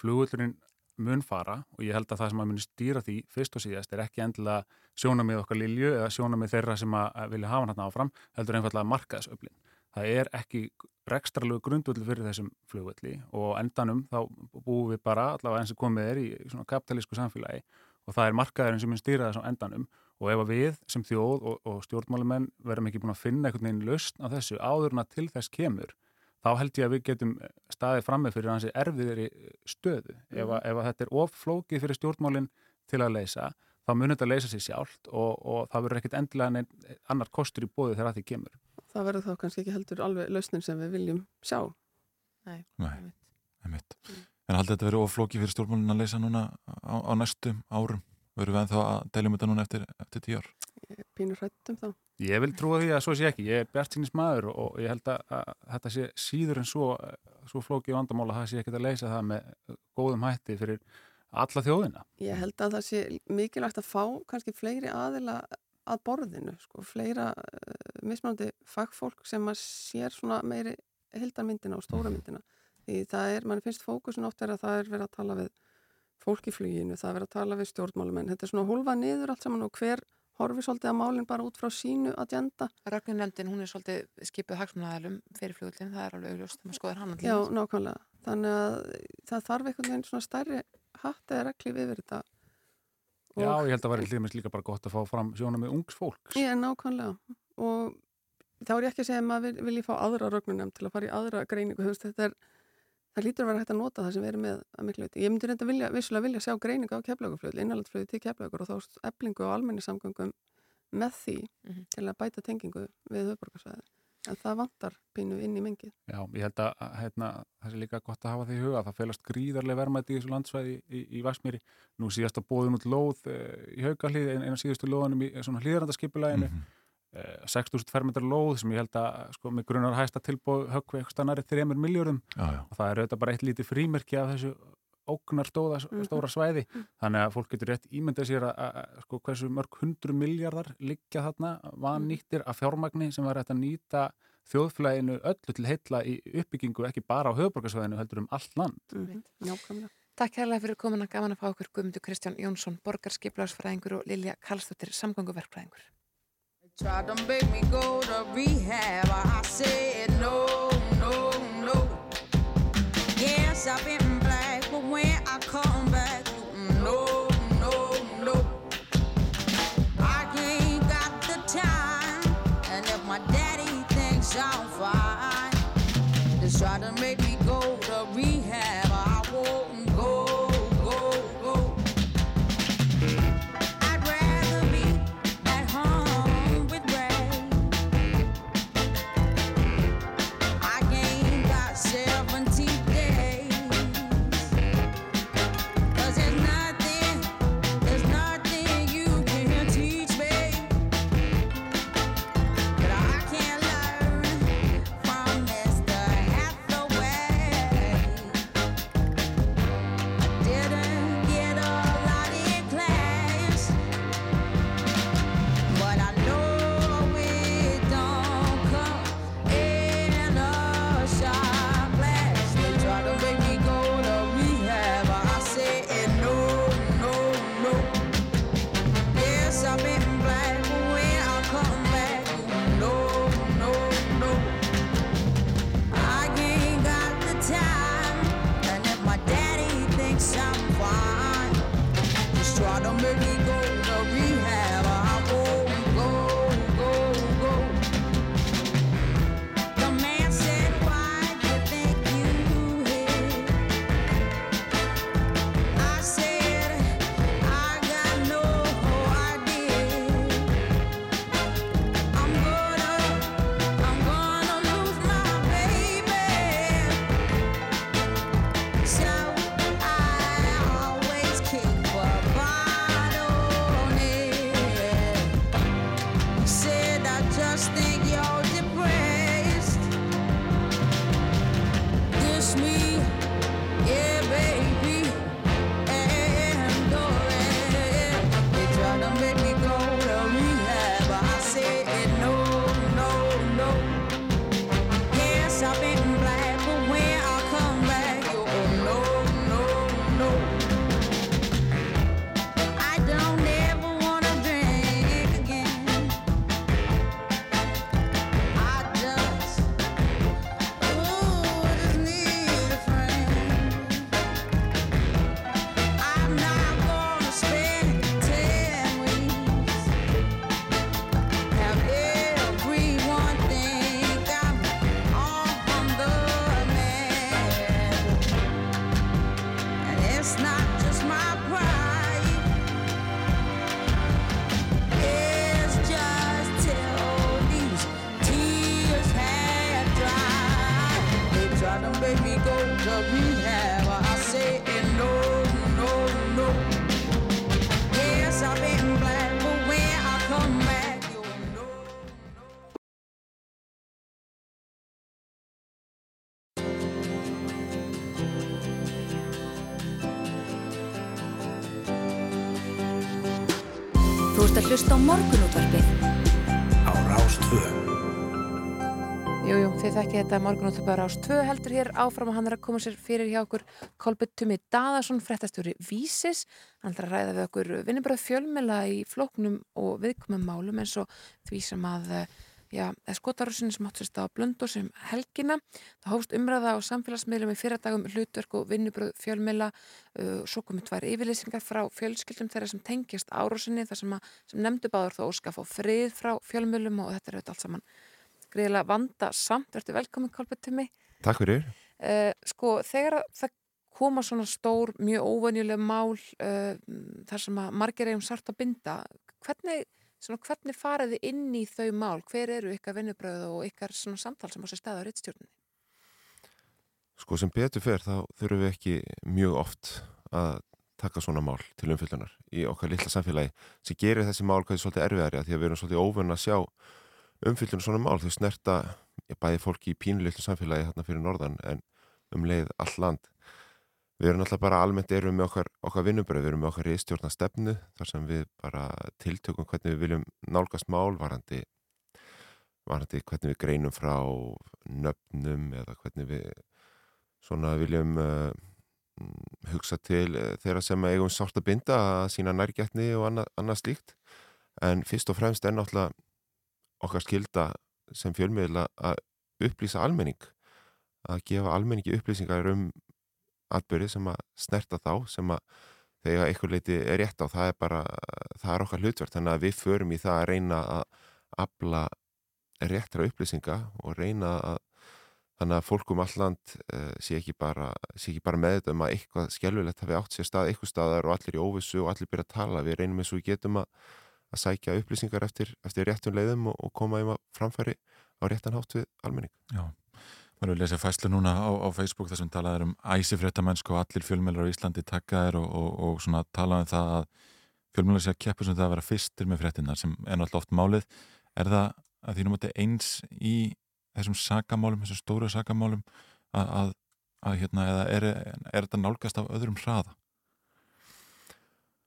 flugullurinn mun fara og ég held að það sem að muni stýra því fyrst og síðast er ekki endilega sjónamið okkar lilju eða sjónamið þeirra sem að vilja hafa hann áfram, heldur einfallega markaðsöflin. Það er ekki rekstralögu grundvöldu fyrir þessum flugvölli og endanum þá búum við bara allavega eins og komið er í kapitalísku samfélagi og það er markaðurinn sem mun stýra þess á endanum. Og ef að við sem þjóð og, og stjórnmálumenn verðum ekki búin að finna einhvern veginn lausn á þessu áðurna til þess kemur þá held ég að við getum staðið framme fyrir hansi erfiðri stöðu. Ef, að, ef að þetta er offlókið fyrir stjórnmálinn til að leysa þá munir þetta að leysa sér sjálft og, og það verður ekkit endilega neinn annar kostur í bóði þegar að því kemur. Það verður þá kannski ekki heldur alveg lausnin sem við viljum sjá. Nei, Nei, einmitt. En haldið þetta verið oflókið fyrir stjórnmálinn að leysa núna á, á næstu árum? Verður við ennþá að deilum þetta núna eftir, eftir tíu ár? Ég pínur hrættum þá. Ég vil trúa því að svo sé ekki. Ég er bjartinis maður og ég held að, að þetta sé síður en svo, svo flókið vandamála að það sé ekki að leysa það með góðum hætti fyrir alla þjóðina. Ég held að það sé mikilvægt að fá kannski fleiri aðila að borðinu, sko, fleira uh, mismunandi fagfólk sem að sér svona meiri hildarmyndina og stóra myndina. Því það er, mann finnst fókusin oft er að það er verið að tala við fólk í fluginu, það er verið að tala við stjórnmálumenn. Þetta er svona hólfa niður allt saman og hver horfi svolítið að málinn bara út frá sínu agenda. Rögnunemndin, hún er svolítið skipuð hagsmunnaðalum fyrir flugullin, það er alveg augljóst þegar maður skoðar hann Já, nákvæmlega. Þannig að það þarf einhvern veginn svona stærri hatt eða reglif yfir þetta. Og Já, ég held að vera hlýðmest líka bara gott að fá fram sjóna með ungs fólks. Já, nákvæmlega. Og þá er ég ekki að segja að maður vil, vilji fá aðra rögnunemnd til að fara í aðra greiningu. Þú veist, þetta er, það lítur að vera hægt að nota það sem við erum með að miklu viti. Ég myndi reynda vilja, vissulega vilja sjá greiningu á keflaguflöðu, innanlandsflöðu til keflagur og þá eblingu og almenningssamgöngum með því mm -hmm. til að bæta tengingu við höfborgarsvæði. En það vantar pínu inn í mengið. Já, ég held að hérna, það er líka gott að hafa því í huga. Það felast gríðarlega vermaði í þessu landsvæði í, í, í Vasmíri. Nú síðast að bóðum út lóð e, í haugalíð, eina síðustu lóðanum í svona hlýðrandaskipulæginu. Mm -hmm. E, 6.000 fermetrar lóð sem ég held að sko, með grunar hægsta tilbóð höggvi eitthvað stannari 3 miljórum. Og það er auðvitað bara eitt lítið frímerki af þessu ógnar stóða, stóra svæði. Þannig að fólk getur rétt ímyndað sér að, að, að sko, hversu mörg hundru miljardar liggja þarna vannýttir af fjármagni sem var hægt að nýta þjóðflæginu öllu til heitla í uppbyggingu ekki bara á höfuborgarsvæðinu heldur um allt land. Mm -hmm. Takk kærlega fyrir komin að gaman að fá okkur Guðmundur Kristján Jónsson, borgarskiplagsfræðingur og Lilja Karlsdóttir, samgönguverkfræðingur Tried to make me go to rehab. I said no, no, no. Yes, I've been black But when I come hlusta á morgunútvarpið á Rástvö. Jújú, þið þekkið þetta morgunútvarpið á Rás 2 heldur hér áfram og hann er að koma sér fyrir hjá okkur Kolbjörn Tumi Daðarsson, frettastjóri Vísis. Hann ætlar að ræða við okkur vinnubröð fjölmela í flóknum og viðkomum málum eins og því sem að eh, já, skotarúsinu sem átt sérst á blöndur sem helgina. Það hófst umræða á samfélagsmiðlum í fyrradagum hlutverk og vinnubröð fjölmela uh, svo komið tvær yfirlýsingar frá fjölskyldum þeirra sem tengjast árásinni þar sem, sem nefndu báður þó óska að fá frið frá fjölmölum og þetta er auðvitað allt saman greiðilega vanda samt, verður velkomin Kolbjörn Tumi. Takk fyrir. Uh, sko, þegar að það koma svona stór, mjög óvenjuleg mál uh, þar sem að margir eigum sart að binda, hvernig, svona, hvernig farið þið inn í þau mál? Hver eru ykkar vinnubröð og ykkar svona samtal sem á sér staða á reittstjórnum? Sko sem betur fer þá þurfum við ekki mjög oft að taka svona mál til umfyllunar í okkar litla samfélagi sem gerir þessi mál hvað er svolítið erfiðari að því að við erum svolítið óvunn að sjá umfyllun svona mál, þau snerta bæði fólki í pínulillu samfélagi hérna fyrir norðan en um leið all land. Við erum alltaf bara almennt erum með okkar, okkar vinnubröð, við erum með okkar ístjórna stefnu þar sem við bara tiltökum hvernig við viljum nálgast mál varandi, varandi hvernig við greinum frá nöfnum eða hvernig við svona viljum uh, hugsa til uh, þeirra sem eigum sátt að binda að sína nærgætni og annað, annað slíkt. En fyrst og fremst er náttúrulega okkar skilda sem fjölmiðla að upplýsa almenning að gefa almenningi upplýsingar um atbyrði sem að snerta þá sem að þegar einhver leiti er rétt á það er bara, það er okkar hlutverð þannig að við förum í það að reyna að afla réttra upplýsinga og reyna að þannig að fólk um alland uh, sé ekki bara, bara með þetta um að eitthvað skjálfilegt hafi átt sér stað eitthvað staðar og allir í óvissu og allir byrja að tala. Við reynum eins og við getum að að sækja upplýsingar eftir, eftir réttun leiðum og, og koma um að framfæri á réttan hátt við almenning. Já, maður vil lesa fæslu núna á, á Facebook þar sem talaður um æsifréttamennsku og allir fjölmjölar á Íslandi takkaðir og, og, og talaðum það að fjölmjölar sé að keppu sem það að vera fyrstir með fréttinnar sem er náttúrulega oft málið. Er það að þínum að þetta eins í þessum sakamálum, þessum stóru sakamálum að, að, að hérna, eða er, er þetta nálgast af öðrum hraða?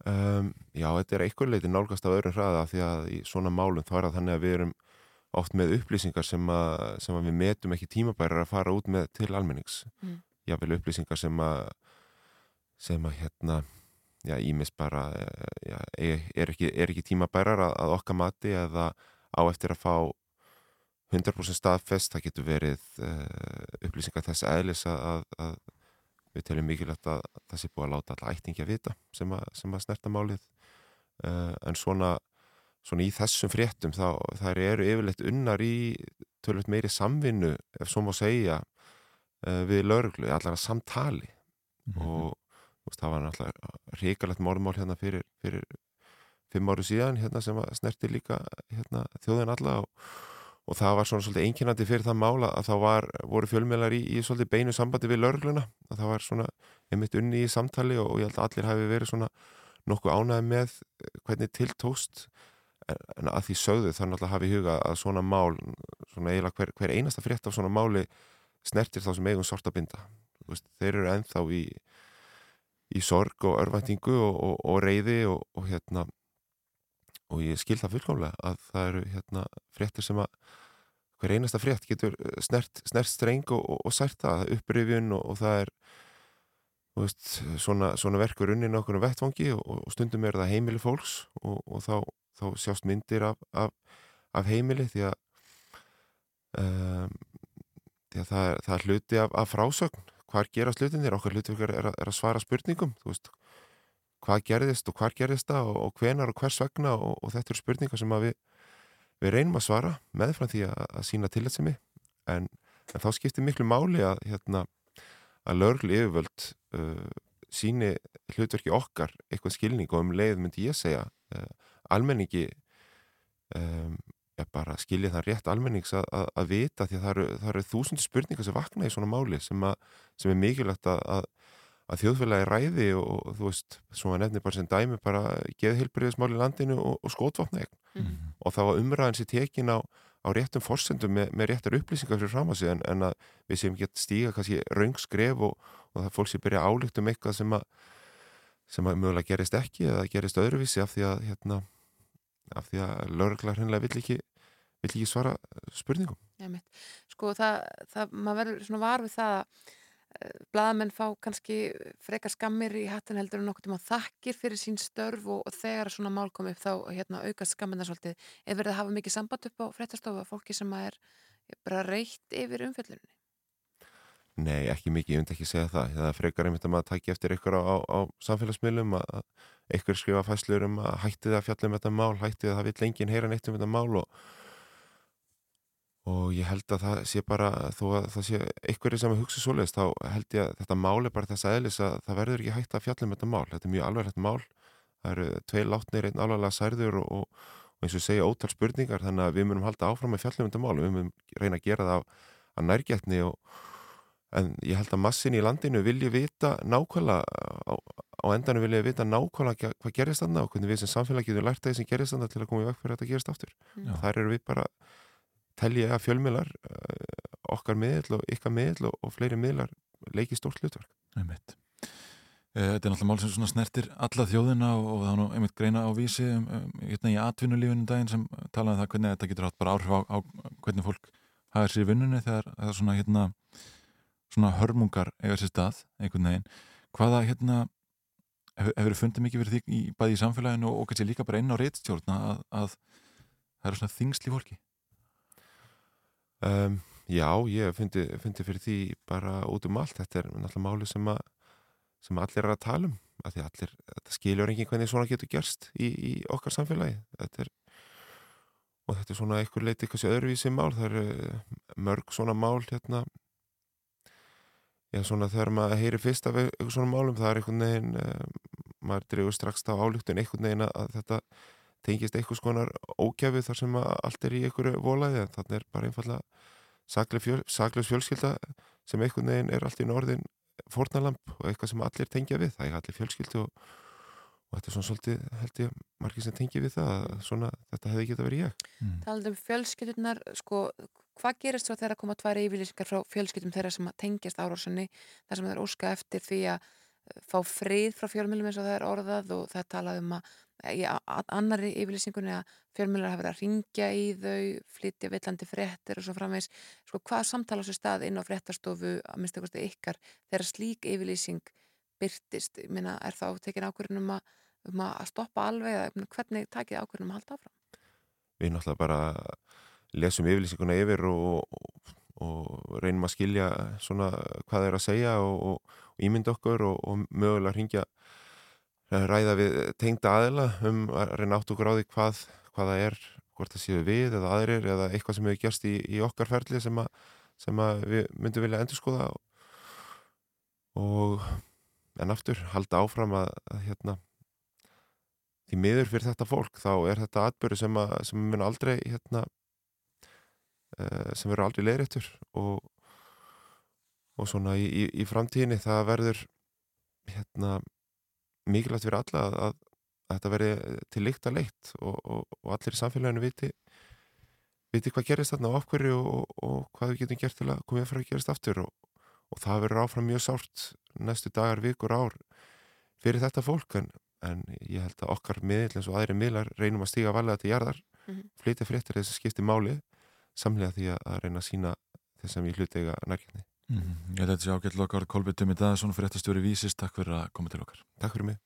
Um, já, þetta er einhver leiti nálgast af öðrum hraða því að í svona málum þá er það þannig að við erum oft með upplýsingar sem að, sem að við metum ekki tímabærar að fara út með til almennings. Mm. Jável upplýsingar sem að sem að hérna já, ímis bara já, er, ekki, er ekki tímabærar að, að okkar mati eða á eftir að fá 100% staðfest, það getur verið uh, upplýsingar þess aðlis að, að við teljum mikilvægt að það sé búið að láta alltaf ættingi að vita sem að, sem að snerta málið uh, en svona, svona í þessum fréttum þá þær eru yfirleitt unnar í tölvöld meiri samvinnu ef svo má segja uh, við lauruglu, allar að samtali mm -hmm. og veist, það var alltaf ríkalegt mórmál hérna fyrir, fyrir fimm áru síðan hérna sem snerti líka hérna, þjóðin alla og og það var svona svolítið einkinandi fyrir það mála að þá var, voru fjölmjölar í, í svolítið beinu sambandi við lörgluna að það var svona einmitt unni í samtali og, og ég held að allir hafi verið svona nokkuð ánæði með eh, hvernig tiltóst en að því sögðu þannig að hafi í huga að svona mál svona eiginlega hver, hver einasta frétt af svona máli snertir þá sem eigum sorta binda. Veist, þeir eru enþá í í sorg og örvæntingu og, og, og reyði og hérna og ég skil það fullkomlega að það eru hérna fréttir sem að hver einasta frétt getur eh, snert, snert streng og, og, og sært það, upprifjun og, og það er veist, svona, svona verkur unnin okkur um vettfangi og stundum er það heimili fólks og þá, þá sjást myndir af, af, af heimili því að, um, því að það, það er hluti af, af frásögn. Hvar gerast hlutinir, okkar hluti er, er að svara spurningum, þú veist. Hvað gerðist og hvar gerðist það og, og hvenar og hvers vegna og, og þetta eru spurningar sem við, við reynum að svara meðfram því að, að sína tillitsemi en, en þá skiptir miklu máli að, hérna, að löglu yfirvöld uh, síni hlutverki okkar eitthvað skilning og um leið myndi ég segja uh, almenningi um, bara skilja það rétt almennings að, að, að vita því að það eru, það eru þúsundir spurningar sem vakna í svona máli sem, sem er mikilvægt að að þjóðfélagi ræði og, og þú veist, svona nefnir bara sem dæmi bara geðhilbriðismál í landinu og, og skótvapna mm -hmm. og þá var umræðan sér tekin á, á réttum fórsendum með, með réttar upplýsingar fyrir fram að sig en, en að við séum gett stíga kannski raungskref og, og það fólk sé byrja álíkt um eitthvað sem að sem að mögulega gerist ekki eða gerist öðruvísi af því að hérna af því að lauruglar hennilega vill ekki, vill ekki svara spurningum. Einmitt. Sko það, það, maður verður svona var við það að blaðamenn fá kannski frekar skammir í hattin heldur en nokkuð tíma þakkir fyrir sín störf og, og þegar svona mál kom upp þá hérna, auka skamminna svolítið. Ef verið að hafa mikið samband upp á fréttastofa fólki sem er bara reytt yfir umfjöldunni Nei, ekki mikið, ég myndi ekki segja það. Það er frekar einmitt að maður taki eftir ykkur á, á, á samfélagsmiðlum að ykkur skrifa fæslur um að hætti það að fjalla um þetta mál hætti það að vill enginn heyra neitt um þetta mál og og ég held að það sé bara þó að það sé einhverju sem hugsa svoleiðist þá held ég að þetta mál er bara þess aðeins að það verður ekki hægt að fjalla um þetta mál. Þetta er mjög alveglegt mál. Það eru tvei látnir, einn alveglega særður og, og, og eins og segja ótal spurningar. Þannig að við munum halda áfram að fjalla um þetta mál. Við munum reyna að gera það að nærgætni og, en ég held að massin í landinu vilji vita nákvæmlega á, á endanum vilja vita nákvæmlega hvað gerist þarna og hvernig við sem samfélag telja að fjölmiðlar uh, okkar miðl og ykkar miðl og, og fleiri miðlar leiki stórt hlutverk. Eh, Þetta er náttúrulega mál sem snertir alla þjóðina og, og það er nú einmitt greina á vísi um, um, hérna í atvinnulífunum daginn sem talaði um það hvernig þetta getur hatt bara áhrif á, á hvernig fólk hafa sér í vinnunni þegar það er svona hérna svona hörmungar eiga sér stað einhvern veginn. Hvaða hérna hefur hef fundið mikið fyrir því bæði í samfélaginu og, kannski líka bara inn á reitstjórna að, að það eru svona þingsli fólki? Um, já, ég fundi, fundi fyrir því bara út um allt. Þetta er náttúrulega máli sem, að, sem allir er að tala um. Að allir, þetta skiljur enginn hvernig svona getur gerst í, í okkar samfélagi. Þetta er, og þetta er svona einhver leiti eitthvað sem öðruvísi mál. Það eru mörg svona mál hérna. Já, svona þegar maður heyri fyrst af eitthvað svona málum, það er einhvern veginn, uh, maður drefur strax á álíktun einhvern veginn að þetta tengist eitthvað skonar ókjæfi þar sem að allt er í einhverju volaði en þannig er bara einfallega fjöl, fjölskylda sem einhvern veginn er allt í norðin fornalamp og eitthvað sem allir tengja við það er allir fjölskyldu og, og þetta er svona svolítið held ég margir sem tengja við það að svona þetta hefði geta verið ég mm. Talað um fjölskyldunar sko, hvað gerist svo þegar að koma tværi yfirlýsingar frá fjölskyldum þeirra sem tengjast árásunni þar sem þeir óska eftir því að fá frið frá fjölmjölum eins og það er orðað og það talað um að í annari yfirlýsingunni að fjölmjölar hafa verið að ringja í þau, flytja villandi fréttir og svo framvegs, sko hvað samtala sér stað inn á fréttastofu að minnst eitthvað ykkar þegar slík yfirlýsing byrtist, ég minna, er þá tekin ákvörðunum um, um að stoppa alveg eða hvernig takið ákvörðunum að halda áfram? Við náttúrulega bara lesum yfirlýsinguna yfir og, og, og reynum að skilja svona hvað það er að segja og, og ímynda okkur og mögulega ringja ræða við tengda aðila um að reyna átt á því hvað, hvað það er, hvort það séu við eða aðrir eða eitthvað sem hefur gerst í, í okkar ferli sem, a, sem við myndum vilja endur skoða og, og en aftur halda áfram að, að hérna því miður fyrir þetta fólk þá er þetta atbyrju sem, að, sem mun aldrei hérna uh, sem verður aldrei leiðrættur og, og svona í, í, í framtíðinni það verður hérna mikilvægt fyrir alla að, að, að þetta veri til líkt að leitt og, og, og allir í samfélaginu viti, viti hvað gerist þarna á okkurri og, og hvað við getum gert til að koma fyrir að gerast aftur og það verður áfram mjög sárt næstu dagar, vikur, ár fyrir þetta fólk en, en ég held að okkar miðl eins og aðri miðlar reynum að stíga valega til jarðar mm -hmm. flytja fréttir þess að skipti máli samlega því að reyna að sína þess að við hlutega nærkjörni Mm -hmm. Ég held að þetta sé ágætt lokar Kolbjörn Tumi Daðarsson fyrir þetta stjóri vísist. Takk fyrir að koma til okkar. Takk fyrir mig.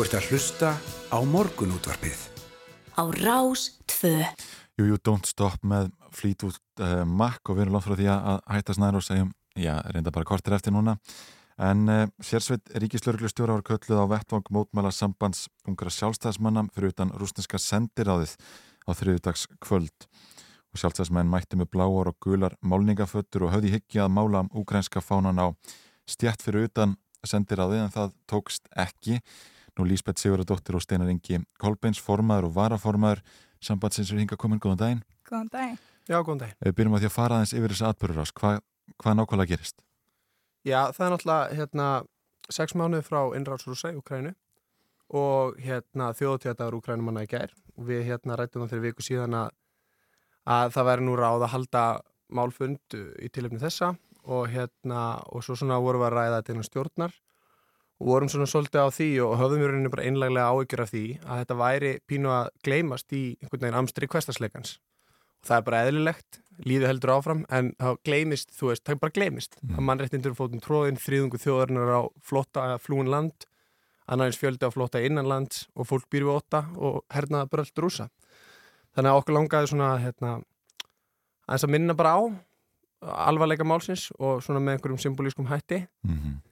Þú ert að hlusta á morgunútvarpið. Á Rás 2. Jú, jú, don't stop með Fleetwood uh, Mac og við erum langt frá því að hætta snæður og segjum, já, reynda bara kortir eftir núna. En uh, sérsveit ríkislörglustjóra var kölluð á vettvang mótmæla sambands ungra sjálfstæðismanna fyrir utan rúsneska sendiráðið á þriðudags kvöld. Og sjálfstæðismenn mætti með bláar og gular málningaföttur og höfði hyggja að mála ukrainska fánan á stjætt fyrir utan sendiráðið en það tókst ekki. Nú Lísbeth Sigurðardóttir og Steinar Ingi Kolbeins formaður og varaformaður sambandsins er hinga komin, góðan daginn. Góðan daginn. Já, góðan daginn. Við byrjum að því að fara aðeins yfir þessi atbyrður ás. Hva, hvað nákvæmlega gerist? Já, það er náttúrulega hérna, sex mánuði frá innráðsrúsa í Ukrænu og hérna, þjóðutjátaður Ukrænumanna í gær. Við hérna, rættum það fyrir viku síðan að, að það væri nú ráð að halda málfund í tilöfni þessa og, hérna, og svo svona vorum við að ræða þetta innan stjórnar og vorum svona svolítið á því og höfðum við rauninni bara einleglega áhyggjur af því að þetta væri pínu að gleymast í einhvern veginn amstri kvestasleikans og það er bara eðlilegt, lífið heldur áfram en það gleymist, þú veist, það bara gleymist mm. að mannréttindur fótum tróðin, þrýðungu þjóðarinnar á flotta flúin land annarins fjöldi á flotta innan land og fólk býr við óta og hernaða bröld rúsa þannig að okkur langaði svona hérna, að minna bara á alvarleika málsins og svona með einhverjum symbolískum hætti mm -hmm.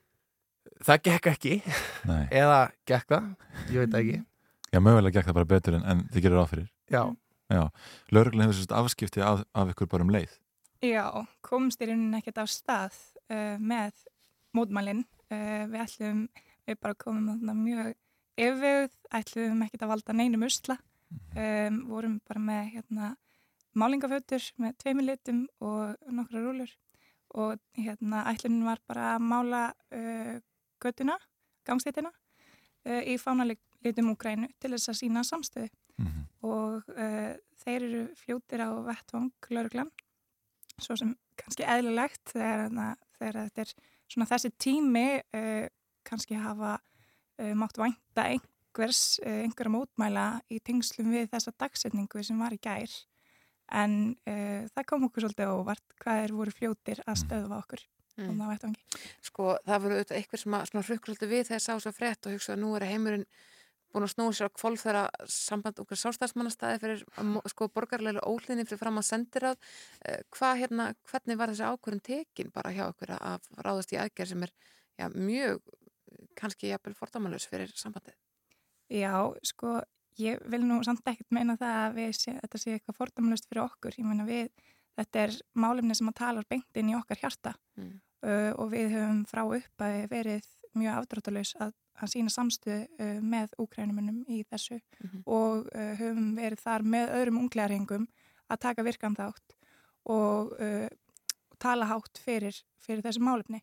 Það gekk ekki. Eða gekk það, ég veit ekki. Já, mögulega gekk það bara betur en, en þið gerir áfyrir Já. Já, lauruglan hefur sérst afskipti af, af ykkur bara um leið. Já, komst í rauninni ekkert á stað uh, með mótmælinn. Uh, við ætlum, við bara komum þarna mjög yfirvegð, ætlum ekkert að valda neinum usla. Um, vorum bara með hérna, málingafötur með tveimur litum og nokkra rúlur og hérna, ætlum var bara að mála uh, göttuna, gangstétina í fánalitum Úgrænu til þess að sína samstöðu. Mm -hmm. og uh, þeir eru fljótir á vettvang lauruglan svo sem kannski eðlulegt þegar, þegar þetta er svona þessi tími uh, kannski hafa uh, mátt vænta einhvers einhverja mótmæla í tengslum við þessa dagsetningu sem var í gær en það kom okkur svolítið óvart hvað er voru fljótir að stöðva okkur mm. á vettvangi. Sko það voru auðvitað eitthvað sem að hrukkuldi við þegar sá svo frett og hugsa að nú er heimurinn búin að snúa sér á kvolf þegar samband okkur sástafsmannastæði fyrir sko borgarlega óhlýðni fyrir fram að sendir á hvað hérna, hvernig var þessi ákvörðin tekin bara hjá okkur að ráðast í aðgerð sem er já, mjög kannski jafnvel fordamalus fyrir sambandið? Já, sko ég vil nú samt ekkert meina það að sé, þetta sé eitthvað fordamalust fyrir okkur. Ég meina við, þetta er málefni sem að tala beint inn í okkar hjarta. Mm. Uh, og við höfum frá upp að verið mjög afdráttalus að að sína samstuð uh, með úkrænumunum í þessu mm -hmm. og uh, höfum verið þar með öðrum unglegarhengum að taka virkan þátt og uh, tala hátt fyrir, fyrir þessu málefni.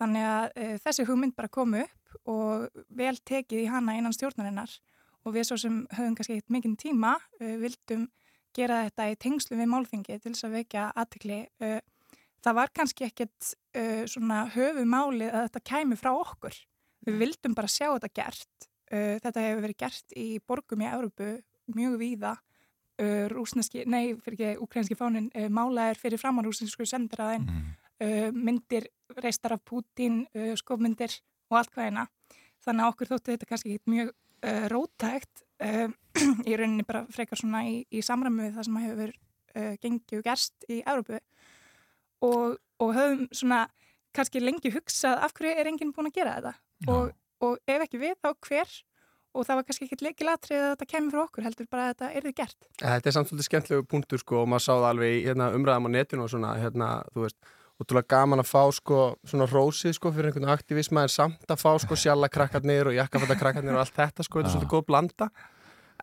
Þannig að þessi hugmynd bara kom upp og vel tekið í hana innan stjórnarinnar og við svo sem höfum kannski eitt mikinn tíma vildum gera þetta í tengslu við málþingi til þess að vekja aðtekli. Það var kannski ekkert svona höfumálið að þetta kæmi frá okkur Við vildum bara sjá þetta gert. Uh, þetta hefur verið gert í borgum í Európu mjög víða. Uh, rúsneski, nei, fyrir ekki ukrainski fánin, uh, málaðir fyrir framar rúsnesku sendiræðin, mm. myndir reistar af Pútín, skofmyndir og allt hvaðina. Þannig að okkur þóttu þetta kannski mjög rótægt í rauninni bara frekar svona í, í samræmu við það sem hefur gengið og gerst í Európu og, og höfum svona kannski lengi hugsað af hverju er enginn búin að gera þetta. Og, og ef ekki við þá hver? Og það var kannski ekkert leikilatrið að þetta kemur frá okkur heldur bara að þetta er þið gert Þetta er samt svolítið skemmtlegu punktur sko og maður sá það alveg í hérna, umræðum á netinu og svona hérna, þú veist, útrúlega gaman að fá sko svona rósið sko fyrir einhvern aktivism en samt að fá sko sjalla krakkarnir og jakkafætta krakkarnir og allt þetta sko þetta er svolítið góð blanda.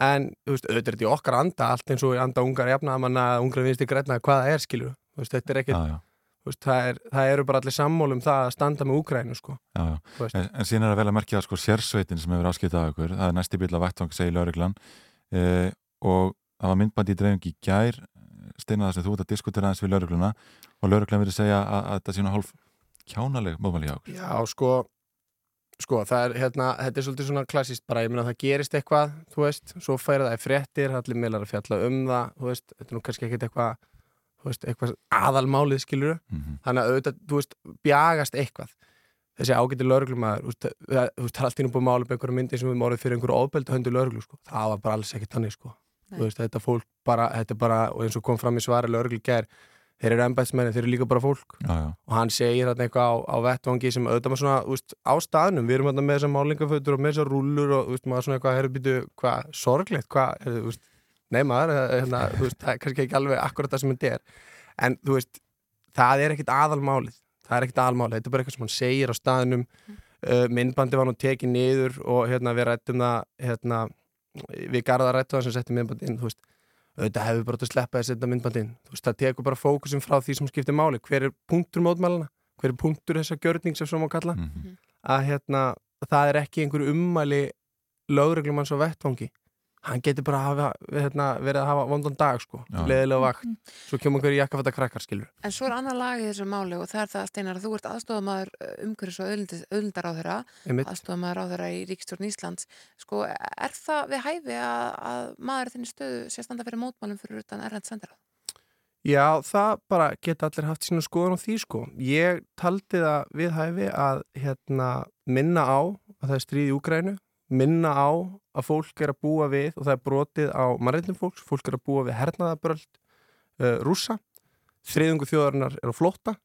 En þú veist, auðvitað er þetta í okkar anda allt eins og í anda ungar jafna að manna ungar vinst í græna hvaða er skilju, veist, þetta er ekkert Veist, það, er, það eru bara allir sammólum það að standa með Úkrænu sko. En, en síðan er það vel að merkja sko, sérsveitin sem hefur áskiptað af ykkur, það er næsti bíl á vettvang segi Lörglann eh, og það var myndbandi í dreifingi í gær. Steinað þess að þú ert að diskutera aðeins við Lörgluna og Lörglann verið segja að, að þetta sé nú hálf kjánaleg móðmæli hjá okkur. Já, sko, sko það er, hérna, þetta er svolítið svona klassíst bara, ég meina það gerist eitthvað, þú veist, svo færa það í fréttir, allir meilar að fjalla um það, þú veist, þetta er nú kannski ekkit eitthvað veist, eitthvað aðalmálið skilur mm -hmm. þannig að auðvitað, þú veist, bjagast eitthvað þessi þú veist, það þú veist, það er allt ínum búið máli með einhverju myndi sem við morðið fyrir einhverju ofbeldi höndu lögreglu sko. það var bara alls ekki tannig sko. Veist, þetta fólk bara, þetta er bara og eins og kom fram í svari lögreglu ger þeir eru embætsmenni, þeir eru líka bara fólk já, já. og hann segir þarna eitthvað á, á vettvangi sem auðvitað maður svona, veist, á staðnum við erum þarna með þessar málingafötur og með þessar rúllur og veist, maður svona eitthvað, herru býtu, hvað sorglegt, hvað, herru, þú veist nei maður, eh, hérna, þú veist, það er kannski ekki alveg akkurat það sem þetta er, en þú veist það er ekkit aðalmálið. Það er ekkit aðalmálið, þetta er bara eitthvað sem hann segir á staðnum. Uh, myndbandi var nú tekið niður og hérna við rættum það hérna, við garða rættum það sem setti myndbandi inn, þú veist. Auðvitað hefur bara átt að sleppa að setja myndbandi inn. Þú veist, það tekur bara fókusin frá því sem skiptir máli. Hver er punktur mótmælana, hver er punktur þessa gjörning sem svo má kalla? Að hérna, það er ekki einhver ummæli lögreglumanns á vettvangi hann getur bara hafa, hérna, verið að hafa vondan dag sko, leðilega vakt. Svo kemur einhverju jakkafætta krakkar skilur En svo er annar lag í þessu máli og það er það Steinar að þú ert aðstofamaður umhverfis og auðlindar á þeirra Einmitt. aðstofamaður á þeirra í Ríkstjórn Íslands. Sko, er það við hæfi að, að maður þinni stöðu sé að standa fyrir mótmálum fyrir utan erlend sendir Já, það bara geta allir haft sína skoðan á því sko. Ég taldi það við hæfi að hérna, minna á að það er stríð í Úgrænu, minna á að fólk er að búa við og það er brotið á mannreitnum fólks, fólk er að búa við hernaðabröld uh, rússa, þriðungu þjóðarinnar er á flótta,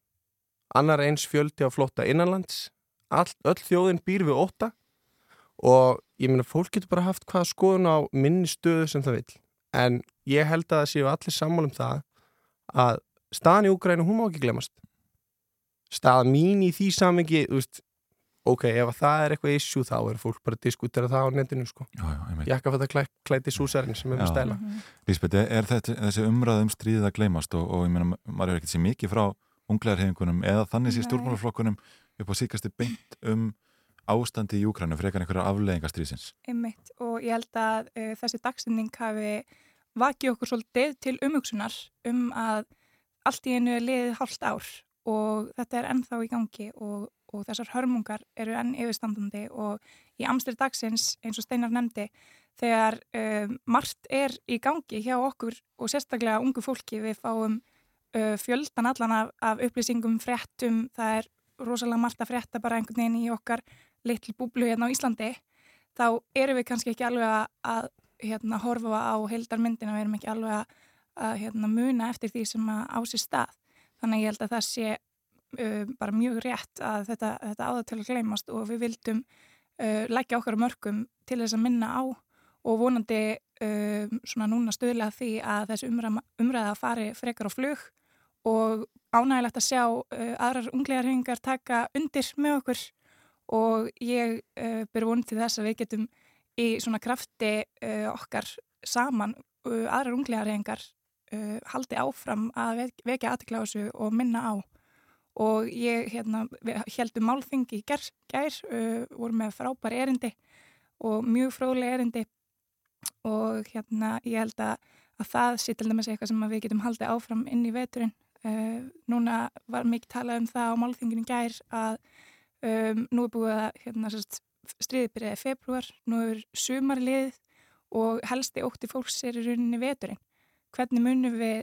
annar eins fjöldi á flótta innanlands, All, öll þjóðin býr við óta og ég meina fólk getur bara haft hvaða skoðun á minni stöðu sem það vil en ég held að það séu allir sammál um það að staðan í Úgrænu, hún má ekki glemast staðan mín í því samengi þú veist, ok, ef að það er eitthvað issue þá er fólk bara að diskutera það á netinu sko. já, já, einmitt. ég ekki að þetta klæti súsarinn sem er með stæla. Lísbeth, er, er þetta, þessi umræð um stríðið að gleymast og, og ég meina, maður er ekkert sér mikið frá unglegarhefingunum eða þannig sér stjórnmálaflokkunum upp á síkasti beint um ástandi í Úkrænu frekar einhverja afleðingastrýsins Einmitt og ég held að uh, þessi dagsending hafi vakið okkur svolítið til umhugsunar um að allt í einu er liðið hálft ár og þetta er ennþá í gangi og, og þessar hörmungar eru enn yfirstandandi og í amstri dagsins eins og Steinar nefndi þegar um, margt er í gangi hjá okkur og sérstaklega ungu fólki við fáum uh, fjöldan allan af, af upplýsingum, fréttum, það er rosalega margt að frétta bara einhvern veginn í okkar litlu búblu hérna á Íslandi þá erum við kannski ekki alveg að, að hérna, horfa á heildarmyndina, við erum ekki alveg að, að hérna, muna eftir því sem að á sér stað. Þannig ég held að það sé uh, bara mjög rétt að þetta, þetta áða til að gleymast og við vildum uh, leggja okkar á mörgum til þess að minna á og vonandi uh, svona núna stöðlega því að þessi umræða, fari frekar á flug og ánægilegt að sjá aðrar unglegarhengar taka undir með okkur og ég byrju vonið til þess að við getum í svona krafti okkar saman aðrar unglegarhengar haldi áfram að vek- vekja þessu og minna á og ég hérna, við heldum málþingi í gær, gær uh, voru með frábæri erindi og mjög fróðlega erindi og hérna ég held að, að það sé til dæmis eitthvað sem við getum haldið áfram inn í veturinn uh, núna var mikið talað um það á málþinginu gær að um, nú er búið að hérna, stríðið byrjaði februar, nú er sumar liðið og helsti ótti fólks er í rauninni veturinn. Hvernig munum við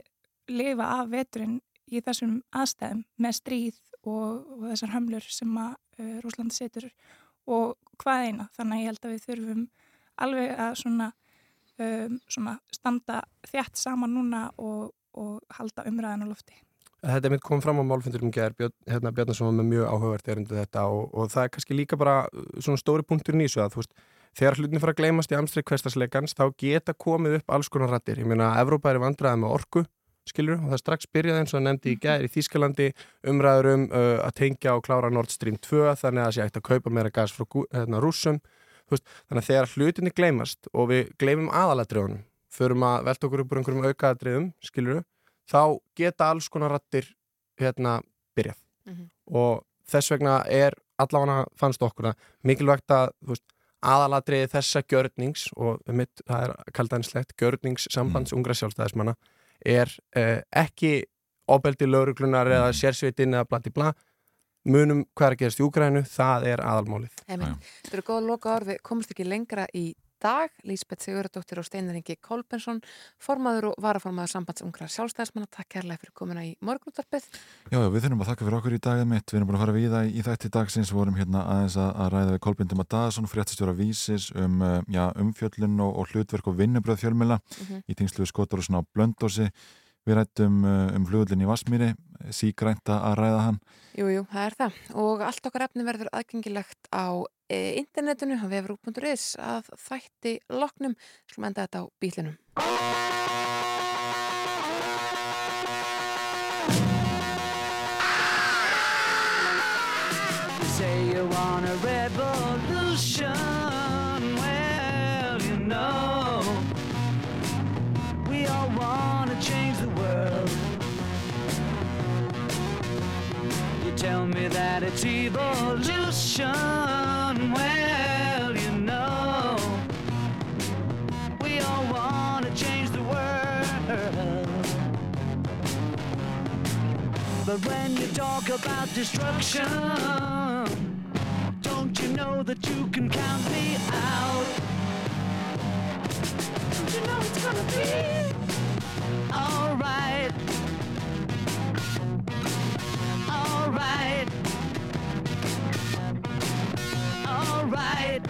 lifa af veturinn í þessum aðstæðum með stríð og, og þessar hömlur sem að uh, Rúslandi setur og hvað eina. Þannig að ég held að við þurfum alveg að svona, um, svona standa þjætt saman núna og, og halda umræðan á lofti. Þetta er mitt kom fram á málfundur um gerð, hérna Bjarnason var með mjög áhugavert erindu þetta og, og það er kannski líka bara uh, svona stóri punktur þessu að þú veist, þegar hlutin fara að gleymast í amstrið hverstasleikans þá geta komið upp alls konar rættir. Ég meina, Evrópa er vandræði með orku, skilur, og það strax byrjaði eins og það nefndi í gerð í Þýskalandi umræður um uh, að tengja og klára Nord Stream 2 þannig að það sé hægt að kaupa meira gas frá hérna, rússum. Þú Veist, þannig að þegar hlutinni gleymast og við gleymum aðaladriðunum, förum að velta okkur upp úr einhverjum aukaadriðum, skilur þá geta alls konar rattir hérna byrjað Mhm. og þess vegna er allavega fannst okkur að mikilvægt að þú veist, aðaladriði þessa gjörnings og mitt, það er kaldanslegt gjörningssambands ungra sjálfstæðismanna er eh, ekki ofbeldi lauruglunar eða sérsveitin eða blati bla munum hvað er að gerast í Úgrænu, það er aðalmálið. Þetta eru góða loka orð, við komumst ekki lengra í dag. Lísbeth Sigurðardóttir og Steinaringi Kolbensson, formaður og varaformaður sambandsungra sjálfstæðismanna. Takk kærlega fyrir komuna í morgunúttarpið. Já, já, við þurfum að þakka fyrir okkur í dagið mitt. Við erum búin að fara við það í þætti dagsins. Við vorum hérna aðeins að, að ræða við Kolbindum að Daðarsson, fréttastjóra vísis um uh, já, umfjöllun og, og hlutverk og vinnubröð fjölmjöla Mhm. í tengslu við svona á blöndósi. Við rættum uh, um flugullin í Vasmíri, sígrænta að ræða hann. Jú, jú, það er það. Og allt okkar efni verður aðgengilegt á internetinu, á vefrú.is, að þætti loknum. Skulum enda þetta á bílinum. Well, you know, we all want to change the world. You tell me that it's evolution. But when you talk about destruction, don't you know that you can count me out? Don't you know it's gonna be alright? Alright. Alright.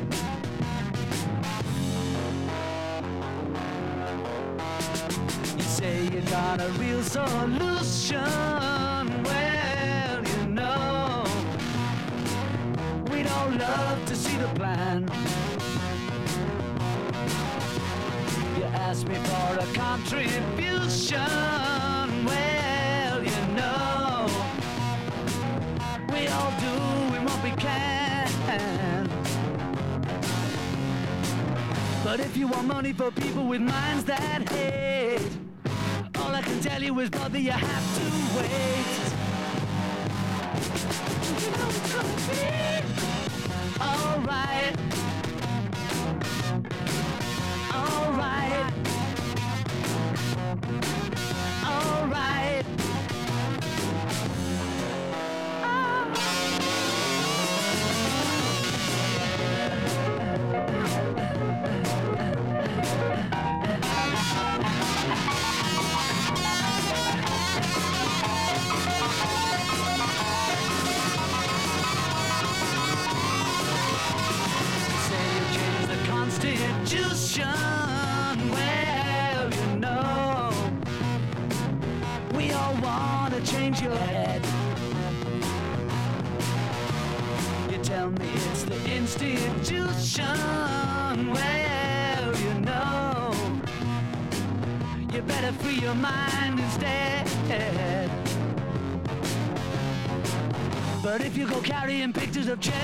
You say you got a real solution. Asked me for a contribution. Well, you know, we all do what we can. But if you want money for people with minds that hate, all I can tell you is, brother, you have to wait. You know it's gonna be. Alright. of Jack.